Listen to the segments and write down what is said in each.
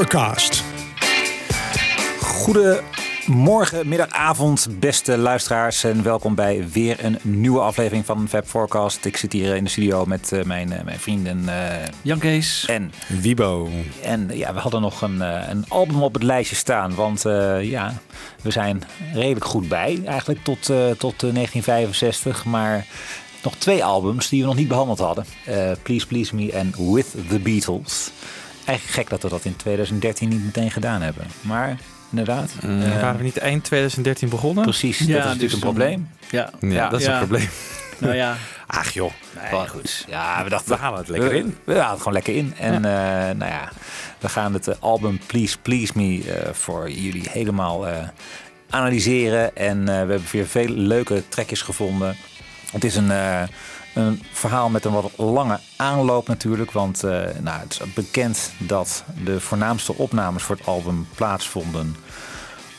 Forecast. Goedemorgen, middag, avond, beste luisteraars. En welkom bij weer een nieuwe aflevering van Fab Forecast. Ik zit hier in de studio met eh, mijn, eh, mijn vrienden eh, Jan Kees. en Wibo. En ja, we hadden nog een, eh, een album op het lijstje staan. Want eh, ja, we zijn redelijk goed bij. Eigenlijk tot, eh, tot eh, 1965. Maar nog twee albums die we nog niet behandeld hadden. Eh, Please Please Me en With the Beatles. Eigenlijk gek dat we dat in 2013 niet meteen gedaan hebben. Maar inderdaad. eh, Waren we niet eind 2013 begonnen? precies, Ja, dat is natuurlijk dus een probleem. Ja. Ja, dat is Ja. een probleem. Nou ja. Ach joh. Nee, goed. Ja, we dachten, We halen het lekker we- in. We, halen het gewoon lekker in. En eh, nou ja, we gaan het eh, album Please Please Me eh, voor jullie helemaal eh, analyseren. En eh, we hebben weer veel leuke trekjes gevonden. Het is een, eh, een verhaal met een wat lange aanloop natuurlijk. Want eh, nou, het is bekend dat de voornaamste opnames voor het album plaatsvonden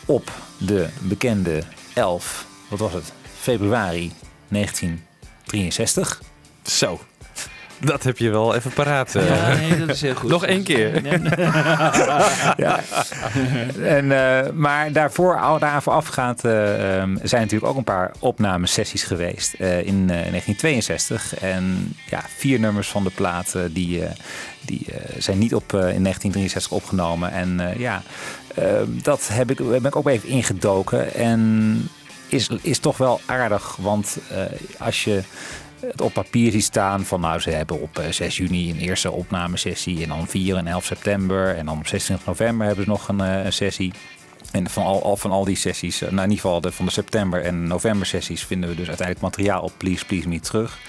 op de bekende 11, wat was het, februari 1963. Zo. Dat heb je wel even paraat. eh. Ja, nee, dat is heel goed. Nog één keer. ja. en, eh, maar daarvoor, al daarvoor afgaand, eh, ehm, zijn natuurlijk ook een paar opnamesessies geweest eh, in eh, 1962. En ja, vier nummers van de plaat eh, die, eh, die eh, zijn niet op, eh, in 1963 opgenomen. En eh, ja, ehm, dat heb ik, ben ik ook even ingedoken. En is, is toch wel aardig, want eh, als je het op papier ziet staan van nou ze hebben op eh, 6 juni een eerste opnamesessie en dan 4 en 11 september en dan op 26 november hebben ze nog een, eh, sessie. En van al, van al die sessies, eh, nou in ieder geval de, van de september en november sessies vinden we dus uiteindelijk materiaal op Please Please Me terug.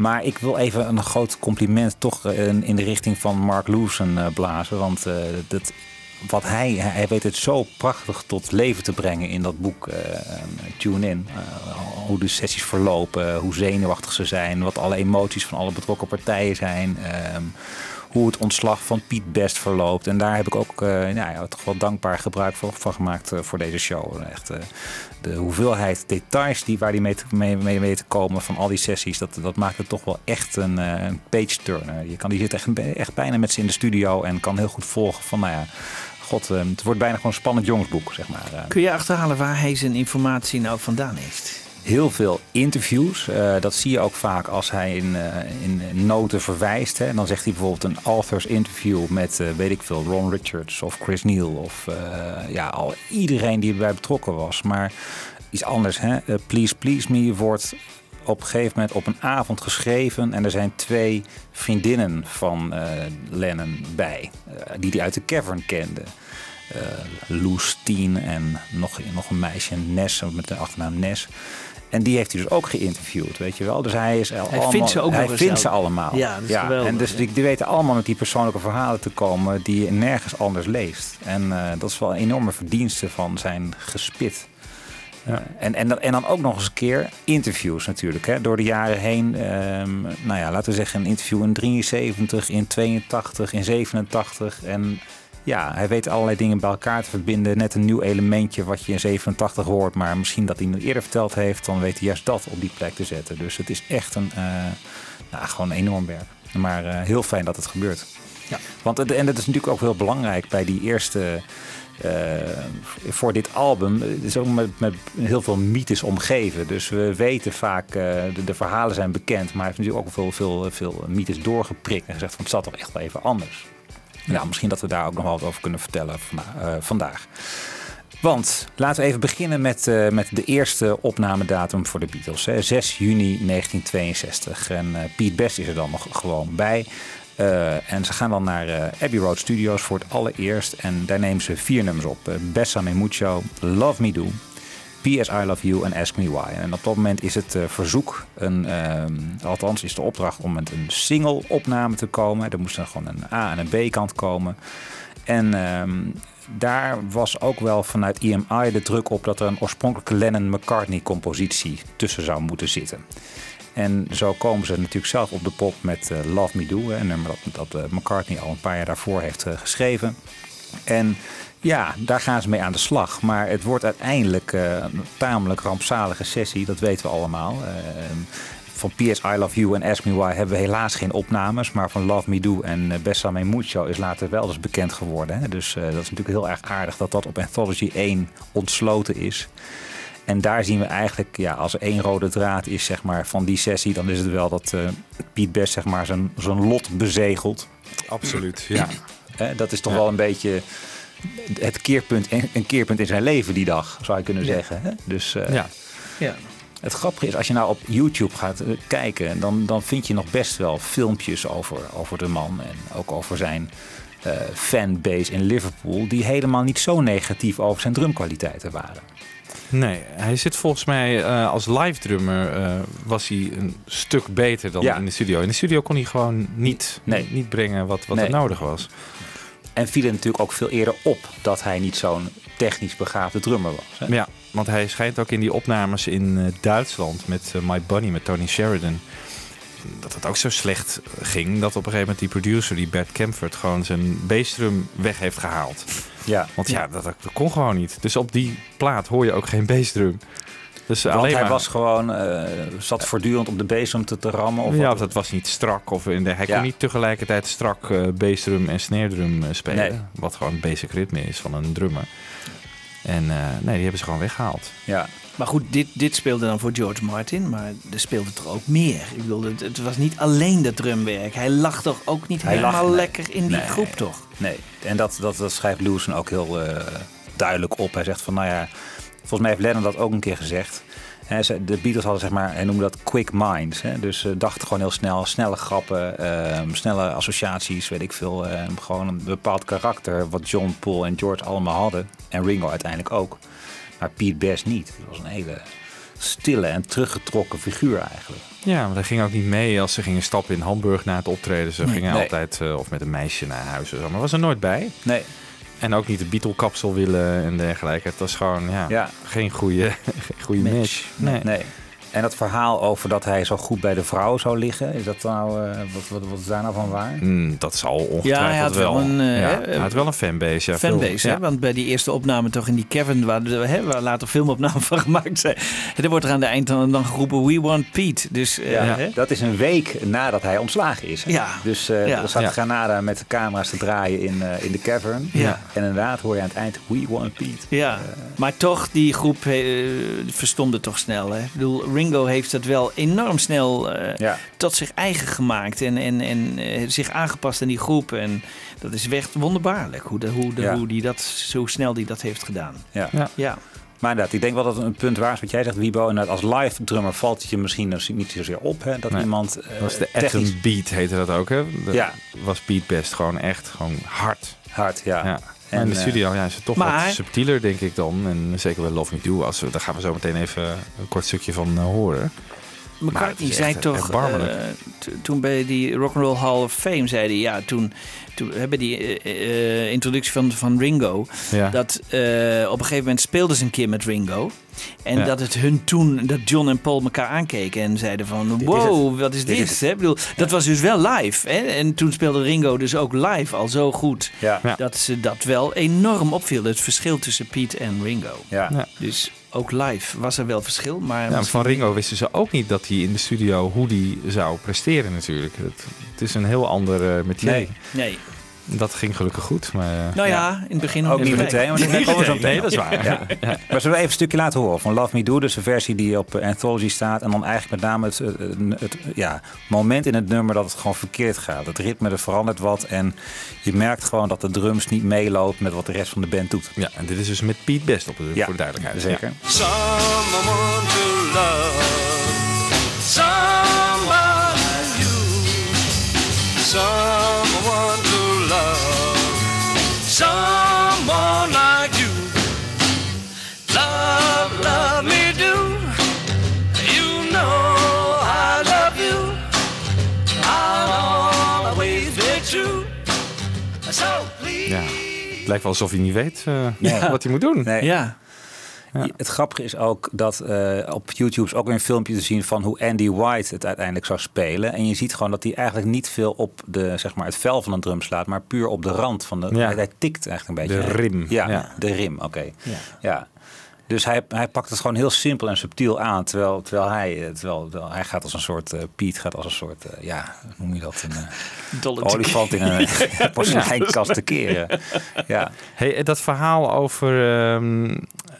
Maar ik wil even een groot compliment toch eh, in de richting van Mark eh, blazen. Want eh, dat, wat hij, hij weet het zo prachtig tot leven te brengen in dat boek eh, Tune In. Eh, hoe de sessies verlopen, hoe zenuwachtig ze zijn, wat alle emoties van alle betrokken partijen zijn. ehm, hoe het ontslag van Piet Best verloopt. En daar heb ik ook eh, nou ja, toch wel dankbaar gebruik van, gemaakt eh, voor deze show. Echt, eh, de hoeveelheid details die, waar die mee te, mee, mee, te komen van al die sessies, dat, dat maakt het toch wel echt een, eh, een page-turner. Je kan die zit echt, echt bijna met ze in de studio en kan heel goed volgen van, nou ja, god, eh, het wordt bijna gewoon een spannend jongensboek, zeg maar. eh. Kun je achterhalen waar hij zijn informatie nou vandaan heeft? Heel veel interviews. Eh, dat zie je ook vaak als hij in, eh, in noten verwijst. Hè. En dan zegt hij bijvoorbeeld een authors interview met, weet ik veel, Ron Richards of Chris Neal. Of ja, al iedereen die erbij betrokken was. Maar iets anders, hè. Please Please Me wordt op een gegeven moment op een avond geschreven. En er zijn twee vriendinnen van eh, Lennon bij. eh, die hij uit de cavern kende. Eh Loes Tien en nog, nog een meisje, Ness, met de achternaam Ness. En die heeft hij dus ook geïnterviewd, weet je wel. Dus hij is allemaal, vindt ze ook hij vindt ze allemaal. Ja, dat is geweldig, En dus ja. die, die weten allemaal met die persoonlijke verhalen te komen die je nergens anders leest. En eh, dat is wel een enorme verdienste van zijn gespit. Ja. En, en, dan- en dan ook nog eens een keer interviews natuurlijk. Hè, door de jaren heen. ehm, nou ja, laten we zeggen een interview in 73, in 82, in 87. En ja, hij weet allerlei dingen bij elkaar te verbinden. Net een nieuw elementje wat je in 87 hoort. Maar misschien dat hij het eerder verteld heeft. Dan weet hij juist dat op die plek te zetten. Dus het is echt een, eh, nou, gewoon een enorm werk. Maar eh, heel fijn dat het gebeurt. Ja. Want en dat is natuurlijk ook heel belangrijk bij die eerste. Eh, voor dit album is ook met, met heel veel mythes omgeven. Dus we weten vaak, eh, de, de verhalen zijn bekend, maar hij heeft natuurlijk ook veel, veel, veel mythes doorgeprikt en gezegd van het zat toch echt wel even anders. Nou, misschien dat we daar ook nog wel wat over kunnen vertellen vanda- eh, vandaag. Want laten we even beginnen met, eh, met de eerste opnamedatum voor de Beatles. Hè. 6 juni 1962. En eh Pete Best is er dan nog gewoon bij. Eh, en ze gaan dan naar eh, Abbey Road Studios voor het allereerst. En daar nemen ze vier nummers op. Uh, Bessame Mucho, Love Me Do, P.S. I Love You en Ask Me Why. En op dat moment is het verzoek, een, ehm, althans is de opdracht om met een single opname te komen. Er moest dan gewoon een A- en een B-kant komen. En ehm, daar was ook wel vanuit EMI de druk op dat er een oorspronkelijke Lennon-McCartney-compositie tussen zou moeten zitten. En zo komen ze natuurlijk zelf op de pop met eh, Love Me Do, hè, een nummer dat, dat eh, McCartney al een paar jaar daarvoor heeft eh, geschreven. En ja, daar gaan ze mee aan de slag. Maar het wordt uiteindelijk een tamelijk rampzalige sessie, dat weten we allemaal. Eh, van P.S. I Love You en Ask Me Why hebben we helaas geen opnames. Maar van Love Me Do en eh, Bessame Mucho is later wel eens bekend geworden. Hè? Dus dat is natuurlijk heel erg aardig dat dat op Anthology 1 ontsloten is. En daar zien we eigenlijk, ja, als er één rode draad is zeg maar, van die sessie, dan is het wel dat eh Piet Best zeg maar, zijn, zijn lot bezegelt. Absoluut, ja. Hè, dat is toch wel een beetje het keerpunt, een keerpunt in zijn leven die dag, zou je kunnen zeggen. Hè? Dus eh, ja. Ja. het grappige is, als je nou op YouTube gaat eh, kijken, dan, dan vind je nog best wel filmpjes over, over de man en ook over zijn eh, fanbase in Liverpool, die helemaal niet zo negatief over zijn drumkwaliteiten waren. Nee, hij zit volgens mij eh, als live drummer eh, was hij een stuk beter dan Ja. in de studio. In de studio kon hij gewoon niet, Nee. niet brengen wat, wat Nee. er nodig was. En viel het natuurlijk ook veel eerder op dat hij niet zo'n technisch begaafde drummer was. Hè? Ja, want hij schijnt ook in die opnames in eh, Duitsland met My Bunny, met Tony Sheridan. Dat het ook zo slecht ging dat op een gegeven moment die producer, die Bert Kempfert, gewoon zijn bassdrum weg heeft gehaald. Ja. Want ja, dat, dat kon gewoon niet. Dus op die plaat hoor je ook geen bassdrum. Dus Want alleen hij maar, was gewoon, eh, zat voortdurend op de bezem te, te rammen. Of ja, wat? dat was niet strak. Of in de, hij Ja. kon niet tegelijkertijd strak eh bassdrum en snare drum eh, spelen. Nee. Wat gewoon een basic ritme is van een drummer. En eh, nee, die hebben ze gewoon weggehaald. Ja. Maar goed, dit, dit speelde dan voor George Martin, maar er speelde er ook meer. Ik bedoel, het, het was niet alleen dat drumwerk. Hij lag toch ook niet Hij helemaal lekker in die Nee. groep, toch? Nee, en dat, dat, dat schrijft Lewison ook heel eh, duidelijk op. Hij zegt van, nou ja, volgens mij heeft Lennon dat ook een keer gezegd. De Beatles hadden zeg maar, hij noemde dat quick minds. Hè? Dus ze dachten gewoon heel snel, snelle grappen, ehm, snelle associaties, weet ik veel. ehm, gewoon een bepaald karakter wat John, Paul en George allemaal hadden. En Ringo uiteindelijk ook. Maar Pete Best niet. Dat was een hele stille en teruggetrokken figuur eigenlijk. Ja, maar hij ging ook niet mee als ze gingen stappen in Hamburg na het optreden. Ze gingen Nee. altijd eh, of met een meisje naar huis. of zo, Maar was er nooit bij. Nee, En ook niet de Beatle-kapsel willen en dergelijke. Het was gewoon ja, Ja. geen goede, geen goede match. Nee. nee. En dat verhaal over dat hij zo goed bij de vrouw zou liggen, is dat nou, eh, wat, wat, wat is daar nou van waar? Mm, dat zal ongetwijfeld Ja, hij had wel een, eh, ja, hij had wel een fanbase. Ja, veel- fanbase. ja. Hè? Want bij die eerste opname toch in die Cavern, waar, hè, waar later filmopnamen van gemaakt zijn. Er wordt er aan de eind dan, dan geroepen, we want Pete. Dus eh, Ja, hè? dat is een week nadat hij ontslagen is. hè? Ja. Dus eh Ja. er staat Ja. Granada met de camera's te draaien in, eh, in de cavern. Ja. En inderdaad hoor je aan het eind, we want Pete. Ja, maar toch, die groep verstomde toch snel. Hè? Ik bedoel, Ringo heeft dat wel enorm snel eh, Ja. tot zich eigen gemaakt en, en, en eh, zich aangepast aan die groep. En dat is echt wonderbaarlijk hoe, de, hoe, de, Ja. hoe die dat, zo snel die dat heeft gedaan. Ja. Ja. Ja, Maar inderdaad, ik denk wel dat het een punt waar is wat jij zegt, Wiebo. Inderdaad, als live drummer valt het je misschien dus niet zozeer op. Hè, dat Nee. iemand Dat was de technisch Atom Beat heette dat ook, hè? Dat Ja. was Beat Best gewoon echt gewoon hard. hard, ja. En in de eh, studio ja, is het toch maar- wat subtieler, denk ik dan. En zeker bij Love Me Do. Als we, daar gaan we zo meteen even een kort stukje van eh, horen. McCartney zei toch, eh, toen bij die Rock'n'Roll Hall of Fame, zei hij, ja, toen, toen hebben die eh, eh, introductie van, van Ringo, Ja. dat eh, op een gegeven moment speelden ze een keer met Ringo. En Ja. dat het hun toen, dat John en Paul elkaar aankeken en zeiden van, wow, wat is Dit dit? is hè? Ik bedoel, dat was dus wel live. Hè? En toen speelde Ringo dus ook live al zo goed, dat ze dat wel enorm opviel. Het verschil tussen Piet en Ringo. Ja. Ja. Dus ook live was er wel verschil, maar... Ja, van Ringo wisten ze ook niet dat hij in de studio hoe die zou presteren natuurlijk. Het, het is een heel ander uh, metier. Nee. Nee. Dat ging gelukkig goed. Maar, uh, Nou ja, in het begin Ook niet meteen, maar dat komen we zo meteen. Nee, dat is waar. Ja. Maar zullen we even een stukje laten horen van Love Me Do, dus de versie die op eh, Anthology staat. En dan eigenlijk met name het, het, het ja, moment in het nummer dat het gewoon verkeerd gaat. Het ritme er verandert wat en je merkt gewoon dat de drums niet meeloopt met wat de rest van de band doet. Ja, en dit is dus met Pete Best op de, Ja, voor de duidelijkheid. Zeker. Ja. Someone to love, like you, lijkt wel alsof hij niet weet uh, Ja. wat hij moet doen. Nee. Ja. Ja. Het grappige is ook dat uh, op YouTube is ook weer een filmpje te zien van hoe Andy White het uiteindelijk zou spelen. En je ziet gewoon dat hij eigenlijk niet veel op de, zeg maar, het vel van een drum slaat, maar puur op de rand van de. Ja. Hij, hij tikt eigenlijk een beetje. De rim. Ja, Ja. de rim, oké. Ja. Ja. Dus hij, hij pakt het gewoon heel simpel en subtiel aan. Terwijl, terwijl, hij, eh, terwijl, terwijl hij gaat als een soort. Uh, Piet gaat als een soort. Uh, ja, hoe noem je dat? Een Dolle uh, olifant in een porseleinkast te keren. Ja. Hey, dat verhaal over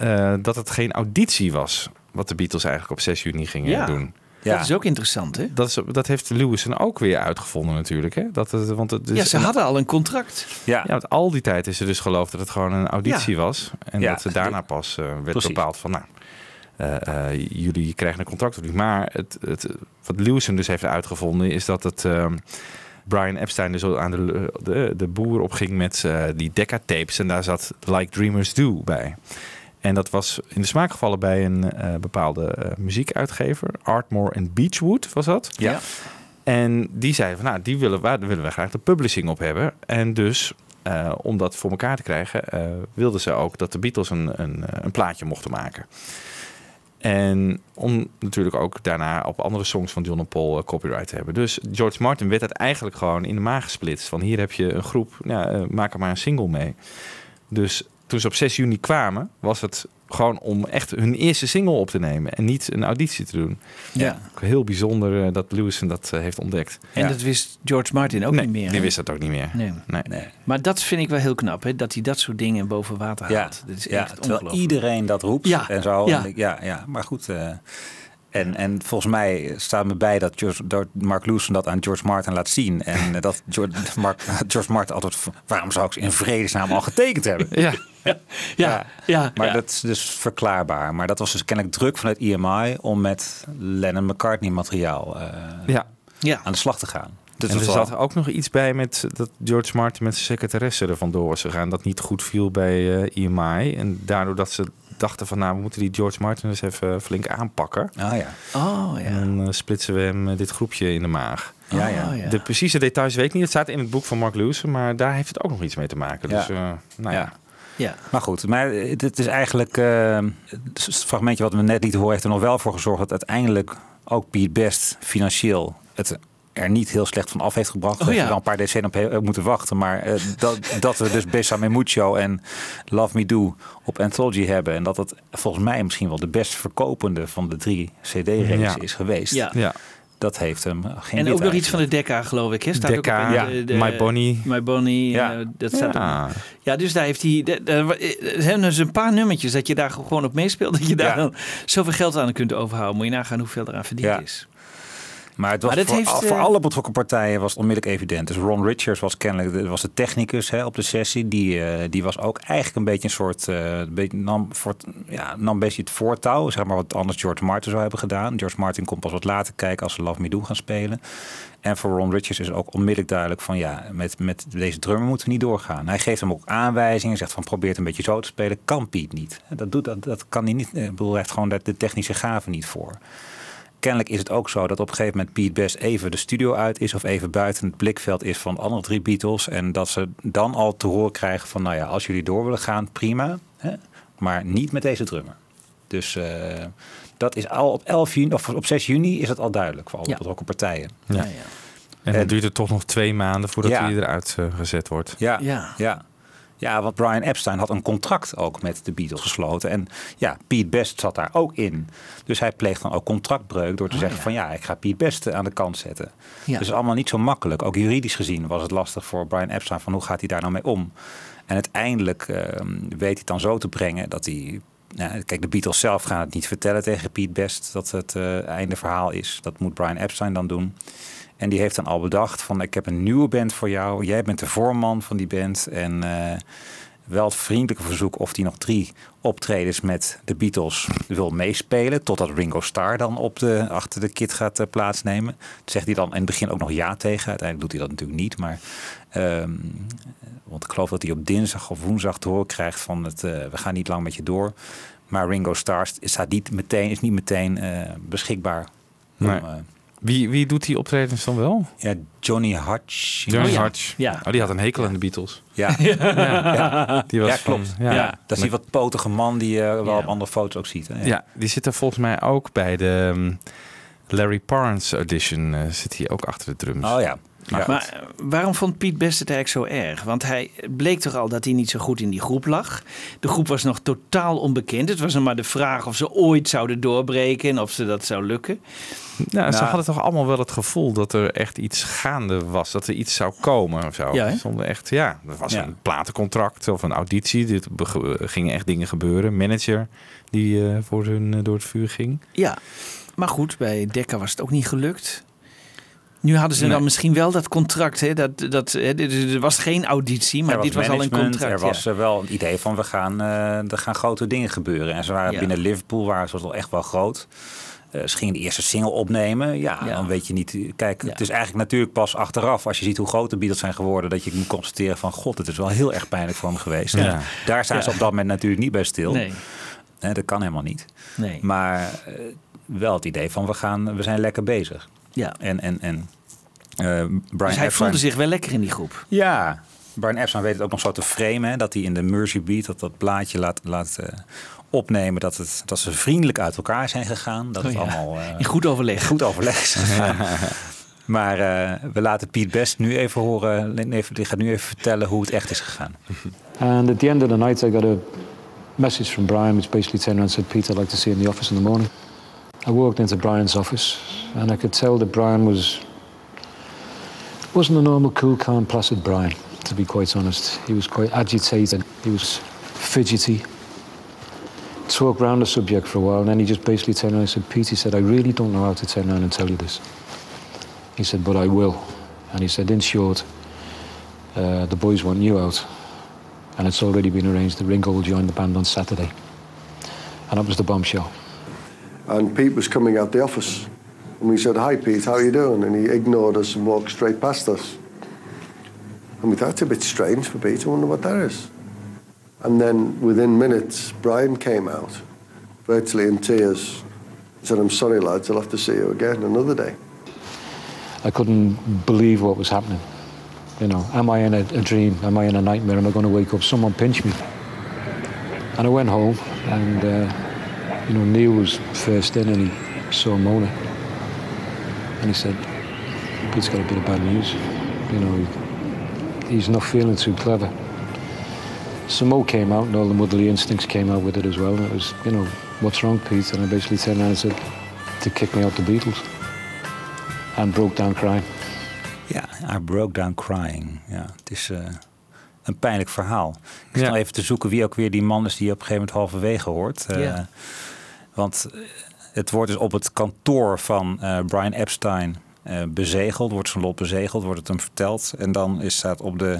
uh, dat het geen auditie was. Wat de Beatles eigenlijk op 6 juni gingen ja. doen. Ja. Dat is ook interessant, hè? Dat, is, dat heeft Lewison ook weer uitgevonden natuurlijk. Hè? Dat het, want het is ja, ze hadden al een contract. Ja. ja, want al die tijd is er dus geloofd dat het gewoon een auditie ja. was. En ja, dat er daarna pas uh, werd precies. bepaald van... nou. Uh, jullie krijgen een contract. Maar het, het, wat Lewison dus heeft uitgevonden is dat het... Uh, Brian Epstein dus aan de, de, de boer opging met uh, die Decca-tapes. En daar zat Like Dreamers Do bij. En dat was in de smaak gevallen bij een uh, bepaalde uh, muziekuitgever. Artmore en Beechwood was dat. Ja. En die zeiden van, nou, die willen, waar willen we graag de publishing op hebben. En dus, uh, om dat voor elkaar te krijgen, wilden ze ook dat de Beatles een, een, een plaatje mochten maken. En om natuurlijk ook daarna op andere songs van John en Paul copyright te hebben. Dus George Martin werd het eigenlijk gewoon in de maag gesplitst. Van hier heb je een groep, nou, maak er maar een single mee. Dus toen ze op 6 juni kwamen, was het gewoon om echt hun eerste single op te nemen. En niet een auditie te doen. Ja. Heel bijzonder uh, dat Lewison dat heeft ontdekt. En ja. dat wist George Martin ook nee, niet meer. die wist dat ook niet meer. Nee. Nee. Nee. Maar dat vind ik wel heel knap, hè? dat hij dat soort dingen boven water Ja, haalt. Dat is ja echt terwijl iedereen dat roept Ja, en zo. ja. En ik- ja, ja, maar goed. eh, en, en volgens mij staat me bij dat, George, dat Mark Lewison dat aan George Martin laat zien. En dat George, Mark, George Martin altijd... Waarom zou ik ze in vredesnaam al getekend hebben? Ja, Ja, ja, ja. Maar ja. dat is dus verklaarbaar. Maar dat was dus kennelijk druk vanuit EMI om met Lennon-McCartney materiaal eh, ja. ja. aan de slag te gaan. Dus en er zat ook nog iets bij met dat George Martin met zijn secretaresse er vandoor was gegaan. Dat niet goed viel bij eh EMI. En daardoor dat ze dachten van nou, we moeten die George Martin eens even flink aanpakken. Ah ja. Oh ja. En dan uh, splitsen we hem uh, dit groepje in de maag. Ja, ja. Oh, ja. De precieze details weet ik niet. Het staat in het boek van Mark Lewison, maar daar heeft het ook nog iets mee te maken. Ja. Dus uh, nou ja. Ja. Ja. Maar goed, maar het is eigenlijk... eh, het fragmentje wat we net lieten horen heeft er nog wel voor gezorgd... dat uiteindelijk ook Piet Best financieel het er niet heel slecht van af heeft gebracht. Oh, We ja. hebben wel een paar decennia op he- moeten wachten. Maar eh, dat, dat we dus Besame Mucho en Love Me Do op Anthology hebben... en dat het volgens mij misschien wel de best verkopende van de drie CD-reeks Ja. is geweest... Ja. Ja. dat heeft hem geen En ook nog iets van de Decca, geloof ik. Hè? Staat Decca, ook op in ja. de, de- My Bonnie. My Bonnie. Ja. Ja. dat staat Ja. dus daar heeft hij... Er zijn dus een paar nummertjes dat je daar gewoon op meespeelt. Dat je daar Ja. dan zoveel geld aan kunt overhouden. Moet je nagaan hoeveel eraan verdiend Ja. is. Maar het was Maar voor, heeft, al- voor eh, alle betrokken partijen was het onmiddellijk evident. Dus Ron Richards was kennelijk de, was de technicus hè, op de sessie. Die, eh, die was ook eigenlijk een beetje een soort. een beetje, nam, voor, ja, nam een beetje het voortouw. Zeg maar wat anders George Martin zou hebben gedaan. George Martin kon pas wat later kijken als ze Love Me Do gaan spelen. En voor Ron Richards is ook onmiddellijk duidelijk van ja, met, met deze drummer moeten we niet doorgaan. Hij geeft hem ook aanwijzingen, zegt van probeer het een beetje zo te spelen. Kan Piet niet. Dat, doet, dat, dat kan hij niet. Ik bedoel, hij heeft gewoon de, de technische gave niet voor kennelijk is het ook zo dat op een gegeven moment Pete Best even de studio uit is of even buiten het blikveld is van de andere drie Beatles. En dat ze dan al te horen krijgen van nou ja, als jullie door willen gaan, prima. Hè? Maar niet met deze drummer. Dus eh, dat is al op 11 juni, of op 6 juni is het al duidelijk voor alle Ja. betrokken partijen. Ja. Ja, ja. En dan En- duurt het toch nog twee maanden voordat Ja. hij eruit eh, gezet wordt. Ja, Ja. Ja. want Brian Epstein had een contract ook met de Beatles gesloten. En ja, Pete Best zat daar ook in. Dus hij pleegt dan ook contractbreuk door te zeggen ja. van ja, ik ga Pete Best aan de kant zetten. Ja. Dus allemaal niet zo makkelijk. Ook juridisch gezien was het lastig voor Brian Epstein van hoe gaat hij daar nou mee om. En uiteindelijk eh, weet hij het dan zo te brengen dat hij... Nou, kijk, de Beatles zelf gaan het niet vertellen tegen Pete Best dat het eh, einde verhaal is. Dat moet Brian Epstein dan doen. En die heeft dan al bedacht van ik heb een nieuwe band voor jou. Jij bent de voorman van die band. En eh, wel het vriendelijke verzoek of hij nog drie optredens met de Beatles wil meespelen. Totdat Ringo Starr dan op de, achter de kit gaat eh, plaatsnemen. Dat zegt hij dan in het begin ook nog ja tegen. Uiteindelijk doet hij dat natuurlijk niet. Maar, ehm, want ik geloof dat hij op dinsdag of woensdag te horen krijgt van het, eh, we gaan niet lang met je door. Maar Ringo Starr staat niet meteen, is niet meteen beschikbaar. om, Nee. Eh, Wie, wie doet die optredens dan wel? ja, Johnny Hodge. Johnny Oh ja. Hodge. Ja. Oh, die had een hekel aan de Beatles. Ja, Die was ja van- klopt. ja. ja. Dat is die wat potige man die je wel Ja. op andere foto's ook ziet. Hè? Ja, die zit er volgens mij ook bij de ehm, Larry Parnes audition. eh, zit hij ook achter de drums. Oh ja. ja. Maar eh, waarom vond Piet Best het eigenlijk zo erg? Want hij bleek toch al dat hij niet zo goed in die groep lag. De groep was nog totaal onbekend. Het was nog maar de vraag of ze ooit zouden doorbreken en of ze dat zou lukken. Nou, ze Nou. hadden toch allemaal wel het gevoel dat er echt iets gaande was. Dat er iets zou komen of zo. Ja, echt, ja, er was Ja. een platencontract of een auditie. Er bege- gingen echt dingen gebeuren. Manager die eh, voor hun eh, door het vuur ging. Ja, maar goed, bij Decca was het ook niet gelukt. Nu hadden ze Nee. dan misschien wel dat contract. Hè? Dat, dat, hè? dit- Er was geen auditie, maar Er dit was al een contract. Er was ja. eh, wel een idee van we gaan, eh, er gaan grote dingen gebeuren. En ze waren Ja. binnen Liverpool waren ze wel echt wel groot. Eh, ze gingen de eerste single opnemen. Ja, Ja. dan weet je niet. Kijk, Ja. het is eigenlijk natuurlijk pas achteraf, als je ziet hoe groot de Beatles zijn geworden, dat je moet constateren van god, het is wel heel erg pijnlijk voor hem geweest. Ja. Daar staan ze op dat moment natuurlijk niet bij stil. Nee, dat kan helemaal niet. nee. Maar eh, wel het idee van we, gaan, we zijn lekker bezig. ja. En, en, en eh, Brian Dus hij Epstein- voelde zich wel lekker in die groep. Ja, Brian Epstein weet het ook nog zo te framen. Hè, dat hij in de Mercy Beat dat, dat plaatje laat, laat eh, opnemen. Dat, het, dat ze vriendelijk uit elkaar zijn gegaan. Dat Oh het ja. allemaal eh, In goed overleg. goed overleg is gegaan. maar eh, we laten Piet Best nu even horen. Even, die gaat nu even vertellen hoe het echt is gegaan. And at the end of the night, I got a message from Brian, which basically turned around and said, Pete, I'd like to see you in the office in the morning. I walked into Brian's office, and I could tell that Brian was wasn't a normal, cool, calm, placid Brian. To be quite honest, he was quite agitated. He was fidgety. Talked round the subject for a while, and then he just basically turned around and said, "Pete," he said, "I really don't know how to turn around and tell you this." He said, "But I will." And he said, "In short, uh, the boys want you out." and it's already been arranged that Ringo will join the band on Saturday. And that was the bombshell. And Pete was coming out the office. And we said, Hi, Pete, how are you doing? And he ignored us and walked straight past us. And we thought, that's a bit strange for Pete. I wonder what that is. And then within minutes, Brian came out, virtually in tears. Said, I'm sorry, lads, I'll have to see you again another day. I couldn't believe what was happening. You know, am I in a, a dream? Am I in a nightmare? Am I going to wake up? Someone pinch me. And I went home, and uh, you know Neil was first in, and he saw Mona, and he said, "Pete's got a bit of bad news. You know, he, he's not feeling too clever." So Mo came out, and all the motherly instincts came out with it as well. And it was, you know, what's wrong, Pete? And I basically turned around and said, to kick me out the Beatles, and broke down crying. Ja, I broke down crying. Ja, het is eh, een pijnlijk verhaal. Ik sta Ja. even te zoeken wie ook weer die man is die je op een gegeven moment halverwege hoort. Eh, Ja. Want eh, het wordt dus op het kantoor van eh, Brian Epstein eh, bezegeld. Wordt zijn lot bezegeld, wordt het hem verteld. En dan is, staat op de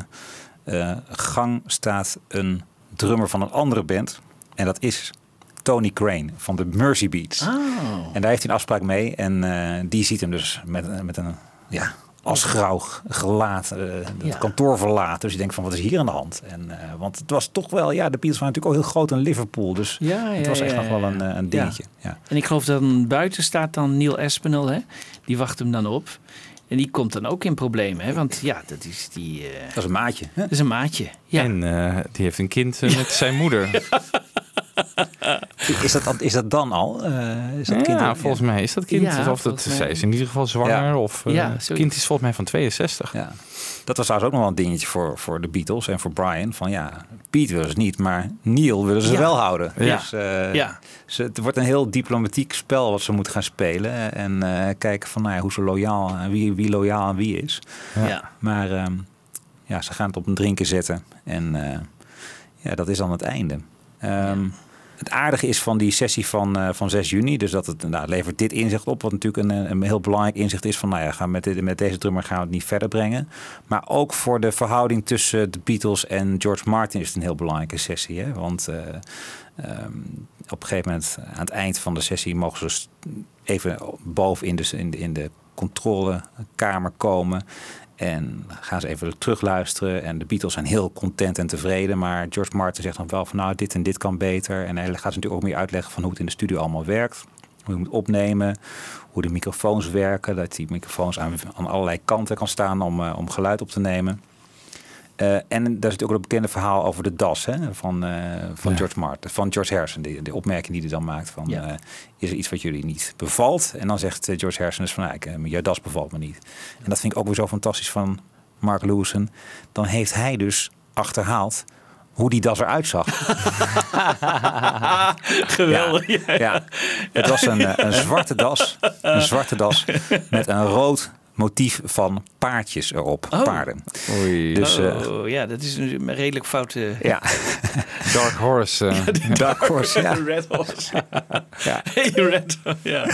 eh, gang staat een drummer van een andere band. En dat is Tony Crane van de Mercy Beats. Oh. En daar heeft hij een afspraak mee. En eh, die ziet hem dus met, met een ja, als grauw gelaat eh, het Ja. kantoor verlaten. Dus je denkt van wat is hier aan de hand? En, eh, want het was toch wel, ja, de Beatles waren natuurlijk ook heel groot in Liverpool. Dus Ja, het ja, was echt nog wel een, eh, een dingetje. Ja. En ik geloof dat dan buiten staat dan Neil Espinel, hè? Die wacht hem dan op. En die komt dan ook in problemen, hè? Want ja, dat is die. eh, Dat is een maatje. Hè? dat is een maatje. Ja. En eh, die heeft een kind eh, met zijn moeder. Is, dat, is dat dan al? Eh, is dat Ja, kind- volgens mij is dat kind. Ja, of dat, mij. zij is in ieder geval zwanger. Ja. Of eh, Ja, het kind is volgens mij van 62. Ja. Dat was trouwens ook nog wel een dingetje voor, voor de Beatles en voor Brian. Van ja, Pete willen ze niet, maar Neil willen ze Ja. wel houden. Ja. Dus, eh, Ja. ze, het wordt een heel diplomatiek spel wat ze moeten gaan spelen. En eh, kijken van nou ja, hoe ze loyaal, wie, wie loyaal aan wie is. Ja. Maar ehm, ja, ze gaan het op een drinken zetten. En eh, ja, dat is dan het einde. Ehm, Het aardige is van die sessie van, eh, van 6 juni, dus dat het nou, levert dit inzicht op, wat natuurlijk een, een heel belangrijk inzicht is van, nou ja, gaan met, dit, met deze drummer gaan we het niet verder brengen. Maar ook voor de verhouding tussen de Beatles en George Martin is het een heel belangrijke sessie. Hè? Want eh, ehm, op een gegeven moment, aan het eind van de sessie, mogen ze even boven in de, in de, in de controlekamer komen. En gaan ze even terugluisteren. En de Beatles zijn heel content en tevreden. Maar George Martin zegt dan wel van nou, dit en dit kan beter. En hij gaat ze natuurlijk ook meer uitleggen van hoe het in de studio allemaal werkt. Hoe je moet opnemen. Hoe de microfoons werken. Dat die microfoons aan, aan allerlei kanten kan staan om, eh, om geluid op te nemen. Eh, en daar zit ook het bekende verhaal over de das hè, van, eh, van Ja. George Martin, van George Harrison. Die, de opmerking die hij dan maakt van, Ja. eh, is er iets wat jullie niet bevalt? En dan zegt George Harrison dus van, nou, ik, jouw das bevalt me niet. En dat vind ik ook weer zo fantastisch van Mark Lewison. Dan heeft hij dus achterhaald hoe die das eruit zag. Geweldig. Ja, ja. Het was een, een zwarte das. Een zwarte das met een rood motief van paardjes erop. Oh. Paarden. Oei. Dus eh, oh, ja, dat is een redelijk foute. ja, Dark Horse. eh, Dark Horse. Ja. Red Horse. Ja. Hey, Red Ja.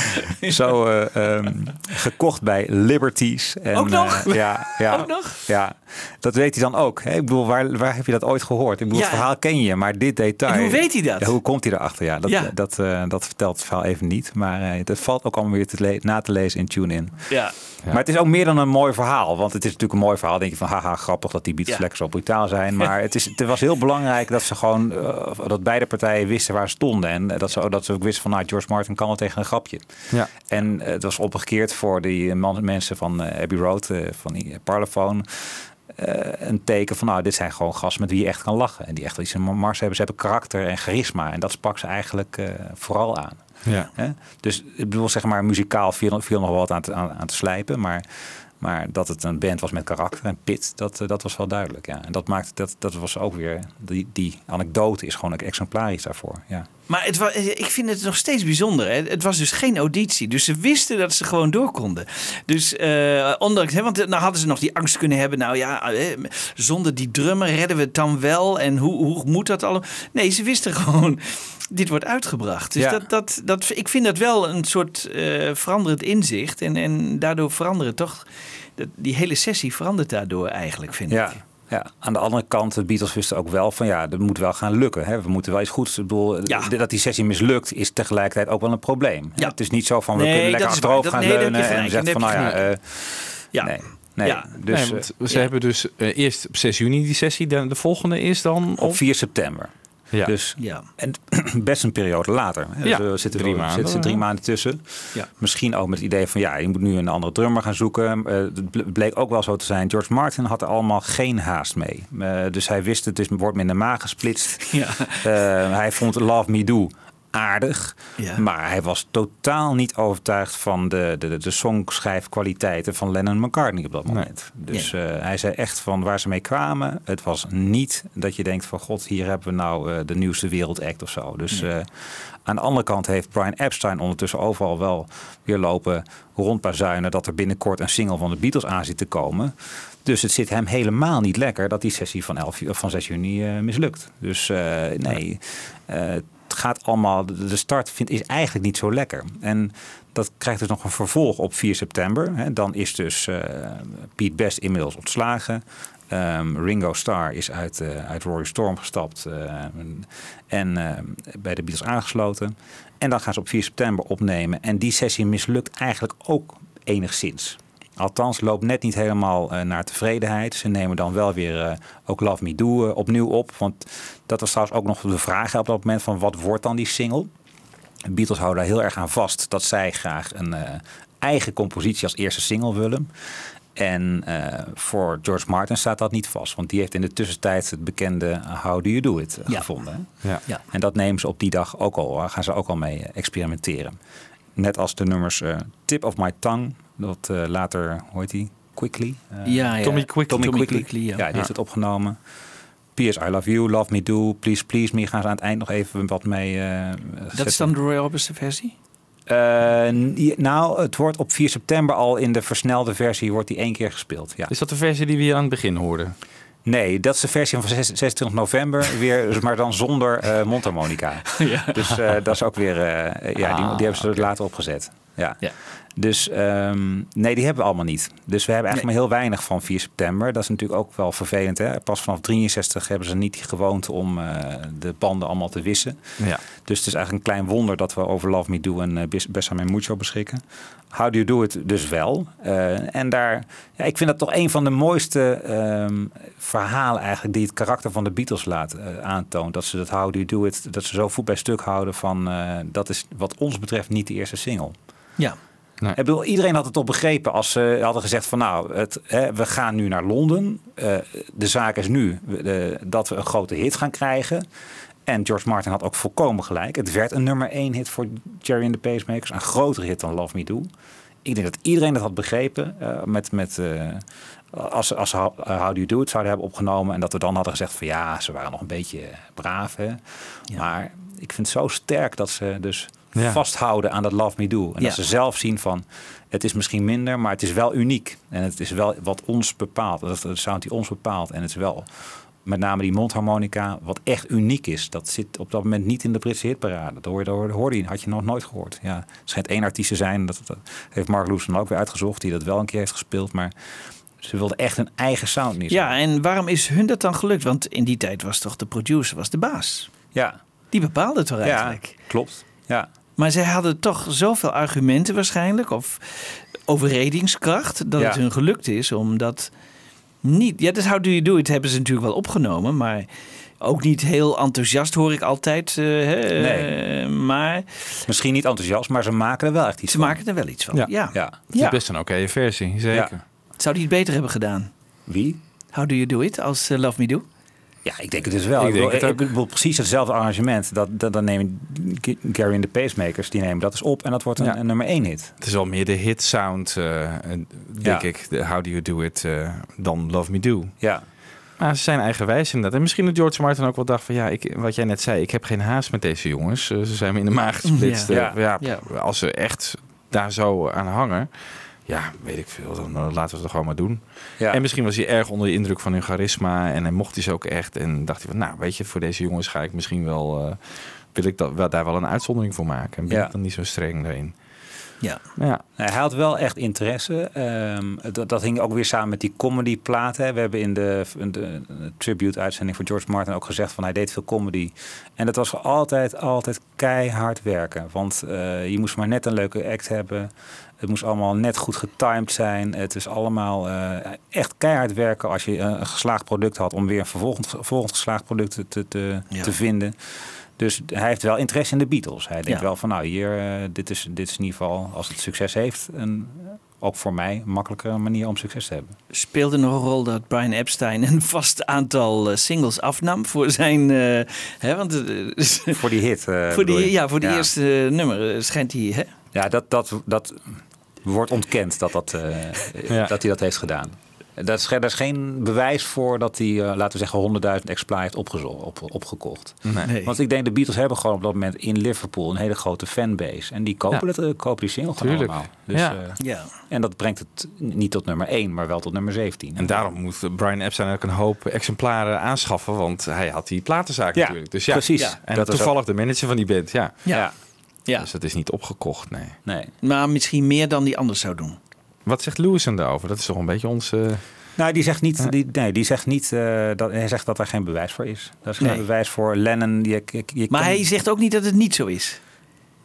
Zo eh, ehm, gekocht bij Liberties. En, Ook nog? eh, ja, ja, Ook nog? Ja, dat weet hij dan ook. Hè? Ik bedoel, waar, waar heb je dat ooit gehoord? Ik bedoel, Ja. het verhaal ken je, maar dit detail... En hoe weet hij dat? Ja, hoe komt hij erachter? Ja, dat, Ja. Dat, eh, dat vertelt het verhaal even niet. Maar eh, dat valt ook allemaal weer te na te lezen in TuneIn. Ja. Maar het is ook meer dan een mooi verhaal. Want het is natuurlijk een mooi verhaal. Denk je van, haha, grappig dat die Beatles Ja. lekker zo brutaal zijn. Maar het, is, het was heel belangrijk dat ze gewoon... eh, dat beide partijen wisten waar ze stonden. En dat ze, dat ze ook wisten van, nou, George Martin kan wel tegen een grapje. ja. En eh, het was omgekeerd voor die man, mensen van eh, Abbey Road, eh, van die eh, Parlophone. eh, een teken van, nou, dit zijn gewoon gasten met wie je echt kan lachen. En die echt iets in mars hebben. Ze hebben karakter en charisma. En dat sprak ze eigenlijk eh, vooral aan. Ja. Hè? Dus ik bedoel, zeg maar, muzikaal viel, viel nog wel wat aan te, aan, aan te slijpen. Maar, maar dat het een band was met karakter en pit, dat, eh, dat was wel duidelijk. Ja. En dat maakte, dat, dat was ook weer, die, die anekdote is gewoon ook exemplarisch daarvoor. Ja. Maar het wa- ik vind het nog steeds bijzonder. Hè? Het was dus geen auditie. Dus ze wisten dat ze gewoon door konden. Dus eh, ondanks, hè, want nou hadden ze nog die angst kunnen hebben. Nou ja, eh, zonder die drummer redden we het dan wel. En hoe, hoe moet dat allemaal? Nee, ze wisten gewoon. Dit wordt uitgebracht. Dus Ja. dat, dat, dat, ik vind dat wel een soort eh, veranderend inzicht. En, en daardoor veranderen toch. dat- Die hele sessie verandert daardoor eigenlijk, vind Ja. ik. Ja, aan de andere kant, de Beatles wisten ook wel van ja, dat moet wel gaan lukken. Hè? We moeten wel iets goeds. Ik bedoel, Ja. dat die sessie mislukt is tegelijkertijd ook wel een probleem. Ja. Het is niet zo van we Nee, kunnen lekker achterover gaan nee, leunen en zeggen van nou ja, eh, Ja. nee. Nee, Ja. dus Nee, eh, want ze ja. hebben dus eh, eerst op 6 juni die sessie. De, de volgende is dan op op 4 september. Ja. Dus Ja. en best een periode later. Hè. Ja, dus er zitten drie maanden. zitten drie maanden tussen. Ja. Misschien ook met het idee van ja, je moet nu een andere drummer gaan zoeken. Eh, het ble- bleek ook wel zo te zijn. George Martin had er allemaal geen haast mee. Eh, dus hij wist het is, wordt me in de maag gesplitst. Ja. Eh, hij vond Love Me Do aardig. Ja. Maar hij was totaal niet overtuigd van de, de, de songschrijfkwaliteiten van Lennon en McCartney op dat moment. Dus eh, hij zei echt van waar ze mee kwamen. Het was niet dat je denkt van god, hier hebben we nou eh, de nieuwste wereldact of zo. Dus eh, aan de andere kant heeft Brian Epstein ondertussen overal wel weer lopen rondbazuinen dat er binnenkort een single van de Beatles aan zit te komen. Dus het zit hem helemaal niet lekker dat die sessie van, 11, ju- van 6 juni mislukt. Dus nee, gaat allemaal. De start vind, is eigenlijk niet zo lekker. En dat krijgt dus nog een vervolg op 4 september. Dan is dus eh Pete Best inmiddels ontslagen. Ehm, Ringo Starr is uit, eh, uit Rory Storm gestapt eh, en bij de Beatles aangesloten. En dan gaan ze op 4 september opnemen. En die sessie mislukt eigenlijk ook enigszins. Althans, loopt net niet helemaal eh, naar tevredenheid. Ze nemen dan wel weer eh, ook Love Me Do eh, opnieuw op. Want dat was trouwens ook nog de vraag op dat moment van wat wordt dan die single? De Beatles houden daar heel erg aan vast dat zij graag een eh, eigen compositie als eerste single willen. En eh, voor George Martin staat dat niet vast. Want die heeft in de tussentijd het bekende How Do You Do It Ja. gevonden. Ja. Ja. En dat nemen ze op die dag ook al, gaan ze ook al mee experimenteren. Net als de nummers eh, Tip of My Tongue, dat eh, later, hoe heet die? Quickly? Eh, Ja, ja. Tommy Quickly. Tommy, Tommy Quickly. Quickly, ja. ja. die Ja. heeft het opgenomen. P.S. I Love You, Love Me Do, Please Please Me. Gaan ze aan het eind nog even wat mee eh, Dat is dan de Roy Orbison versie? eh, nou, het wordt op 4 september al in de versnelde versie wordt die één keer gespeeld. Ja. Is dat de versie die we hier aan het begin hoorden? Nee, dat is de versie van 6 26 november, weer, maar dan zonder eh mondharmonica. Dus eh, dat is ook weer, eh, ja, die, die hebben ze er later opgezet. Ja. Ja. Dus ehm, nee, die hebben we allemaal niet. Dus we hebben eigenlijk maar heel weinig van 4 september. Dat is natuurlijk ook wel vervelend. Hè? Pas vanaf 63 hebben ze niet die gewoonte om eh, de banden allemaal te wissen. Ja. Dus het is eigenlijk een klein wonder dat we over Love Me Do en uh, Besame Mucho beschikken. How Do You Do It dus wel. Uh, en daar, ja, ik vind dat toch een van de mooiste um, verhalen eigenlijk die het karakter van de Beatles laat uh, aantoont. Dat ze dat How Do You Do It, dat ze zo voet bij stuk houden van dat is wat ons betreft niet de eerste single. Ja. Nee. Ik bedoel, iedereen had het toch begrepen als ze hadden gezegd van nou, het, hè, we gaan nu naar Londen. Uh, de zaak is nu uh, dat we een grote hit gaan krijgen. En George Martin had ook volkomen gelijk. Het werd een nummer één hit voor Jerry and the Pacemakers. Een grotere hit dan Love Me Do. Ik denk dat iedereen dat had begrepen. Uh, met, met, als, als ze How Do You Do It zouden hebben opgenomen. En dat we dan hadden gezegd van ja, ze waren nog een beetje braaf. Hè? Ja. Maar ik vind het zo sterk dat ze dus ja. vasthouden aan dat Love Me Do. En dat ze zelf zien van, het is misschien minder, maar het is wel uniek. En het is wel wat ons bepaalt. Dat is de sound die ons bepaalt. En het is wel met name die mondharmonica, wat echt uniek is. Dat zit op dat moment niet in de Britse hitparade. Dat hoorde, dat hoorde je, had je nog nooit gehoord. Ja, het schijnt één artiest te zijn, dat, dat heeft Mark Lewison ook weer uitgezocht, die dat wel een keer heeft gespeeld. Maar ze wilden echt een eigen sound niet. Ja, en waarom is hun dat dan gelukt? Want in die tijd was toch de producer, was de baas. Ja. Die bepaalde het toch eigenlijk? Ja, klopt. Ja. Maar zij hadden toch zoveel argumenten waarschijnlijk, of overredingskracht, dat Ja. het hun gelukt is om dat niet. Ja, dus How Do You Do It hebben ze natuurlijk wel opgenomen, maar ook niet heel enthousiast hoor ik altijd. eh, hè, Nee. maar Misschien niet enthousiast, maar ze maken er wel echt iets ze van. maken er wel iets van. Ja. Ja. Ja. Het is Ja. best een oké versie, zeker. Ja. Zou die het beter hebben gedaan? Wie? How Do You Do It als eh, Love Me Do? Ja, ik denk het dus wel. Ik Ik, denk bedoel, het ik bedoel, precies hetzelfde arrangement. Dat, dat, dan nemen Gary en de Pacemakers, die nemen dat eens op en dat wordt een, Ja. een nummer één hit. Het is wel meer de hit sound, eh, denk Ja. ik, de How Do You Do It, eh, dan Love Me Do. Ja. Maar ze zijn eigenwijs inderdaad. En misschien dat George Martin ook wel dacht van... ja, ik, wat jij net zei, ik heb geen haast met deze jongens. Eh, ze zijn me in de maag gesplitst. Ja. Ja. Ja. Als ze echt daar zo aan hangen... ja, weet ik veel, dan eh, laten we het gewoon maar doen. Ja. En misschien was hij erg onder de indruk van hun charisma... en hij mocht hij ze ook echt. En dacht hij van, nou, weet je, voor deze jongens ga ik misschien wel... eh, wil ik dat, wel, daar wel een uitzondering voor maken. En ben Ja. ik dan niet zo streng daarin. Ja. Ja, hij had wel echt interesse. Ehm, dat, dat hing ook weer samen met die comedyplaten. We hebben in de, in de tribute-uitzending voor George Martin ook gezegd van hij deed veel comedy. En dat was altijd, altijd keihard werken. Want eh, je moest maar net een leuke act hebben. Het moest allemaal net goed getimed zijn. Het is allemaal eh, echt keihard werken als je eh, een geslaagd product had om weer een vervolgend, volgend geslaagd product te, te, te, Ja. te vinden. Dus hij heeft wel interesse in de Beatles. Hij denkt Ja. wel van nou hier, eh, dit, is, dit is in ieder geval als het succes heeft, een, ook voor mij een makkelijke manier om succes te hebben. Speelde nog een rol dat Brian Epstein een vast aantal singles afnam voor zijn. hè, want, Voor die hit. voor die, ja, voor die eerste nummer schijnt hij. Hè? Ja, dat, dat, dat wordt ontkend dat, dat, eh, Ja. dat hij dat heeft gedaan. Dat is, ge- daar is geen bewijs voor dat hij, eh, laten we zeggen, 100.000 exemplaren heeft opgezo- op, opgekocht. Nee. Want ik denk de Beatles hebben gewoon op dat moment in Liverpool een hele grote fanbase. En die kopen, Ja. het, eh, kopen die single gewoon Tuurlijk. allemaal. Dus, Ja. eh, Ja. en dat brengt het niet tot nummer 1, maar wel tot nummer 17. En daarom moet Brian Epstein ook een hoop exemplaren aanschaffen, want hij had die platenzaak Ja, natuurlijk. Dus ja, precies. Ja. En Dat toevallig de manager van die band, ja. Ja. Dus dat is niet opgekocht, nee. Nee. Maar misschien meer dan die anders zou doen. Wat zegt Lewison daarover? Dat is toch een beetje ons... eh, Nou, die zegt niet, die, nee, die zegt niet eh, dat hij zegt dat er geen bewijs voor is. Dat is geen Nee. bewijs voor Lennon. Je, je, je Maar kan- hij zegt ook niet dat het niet zo is.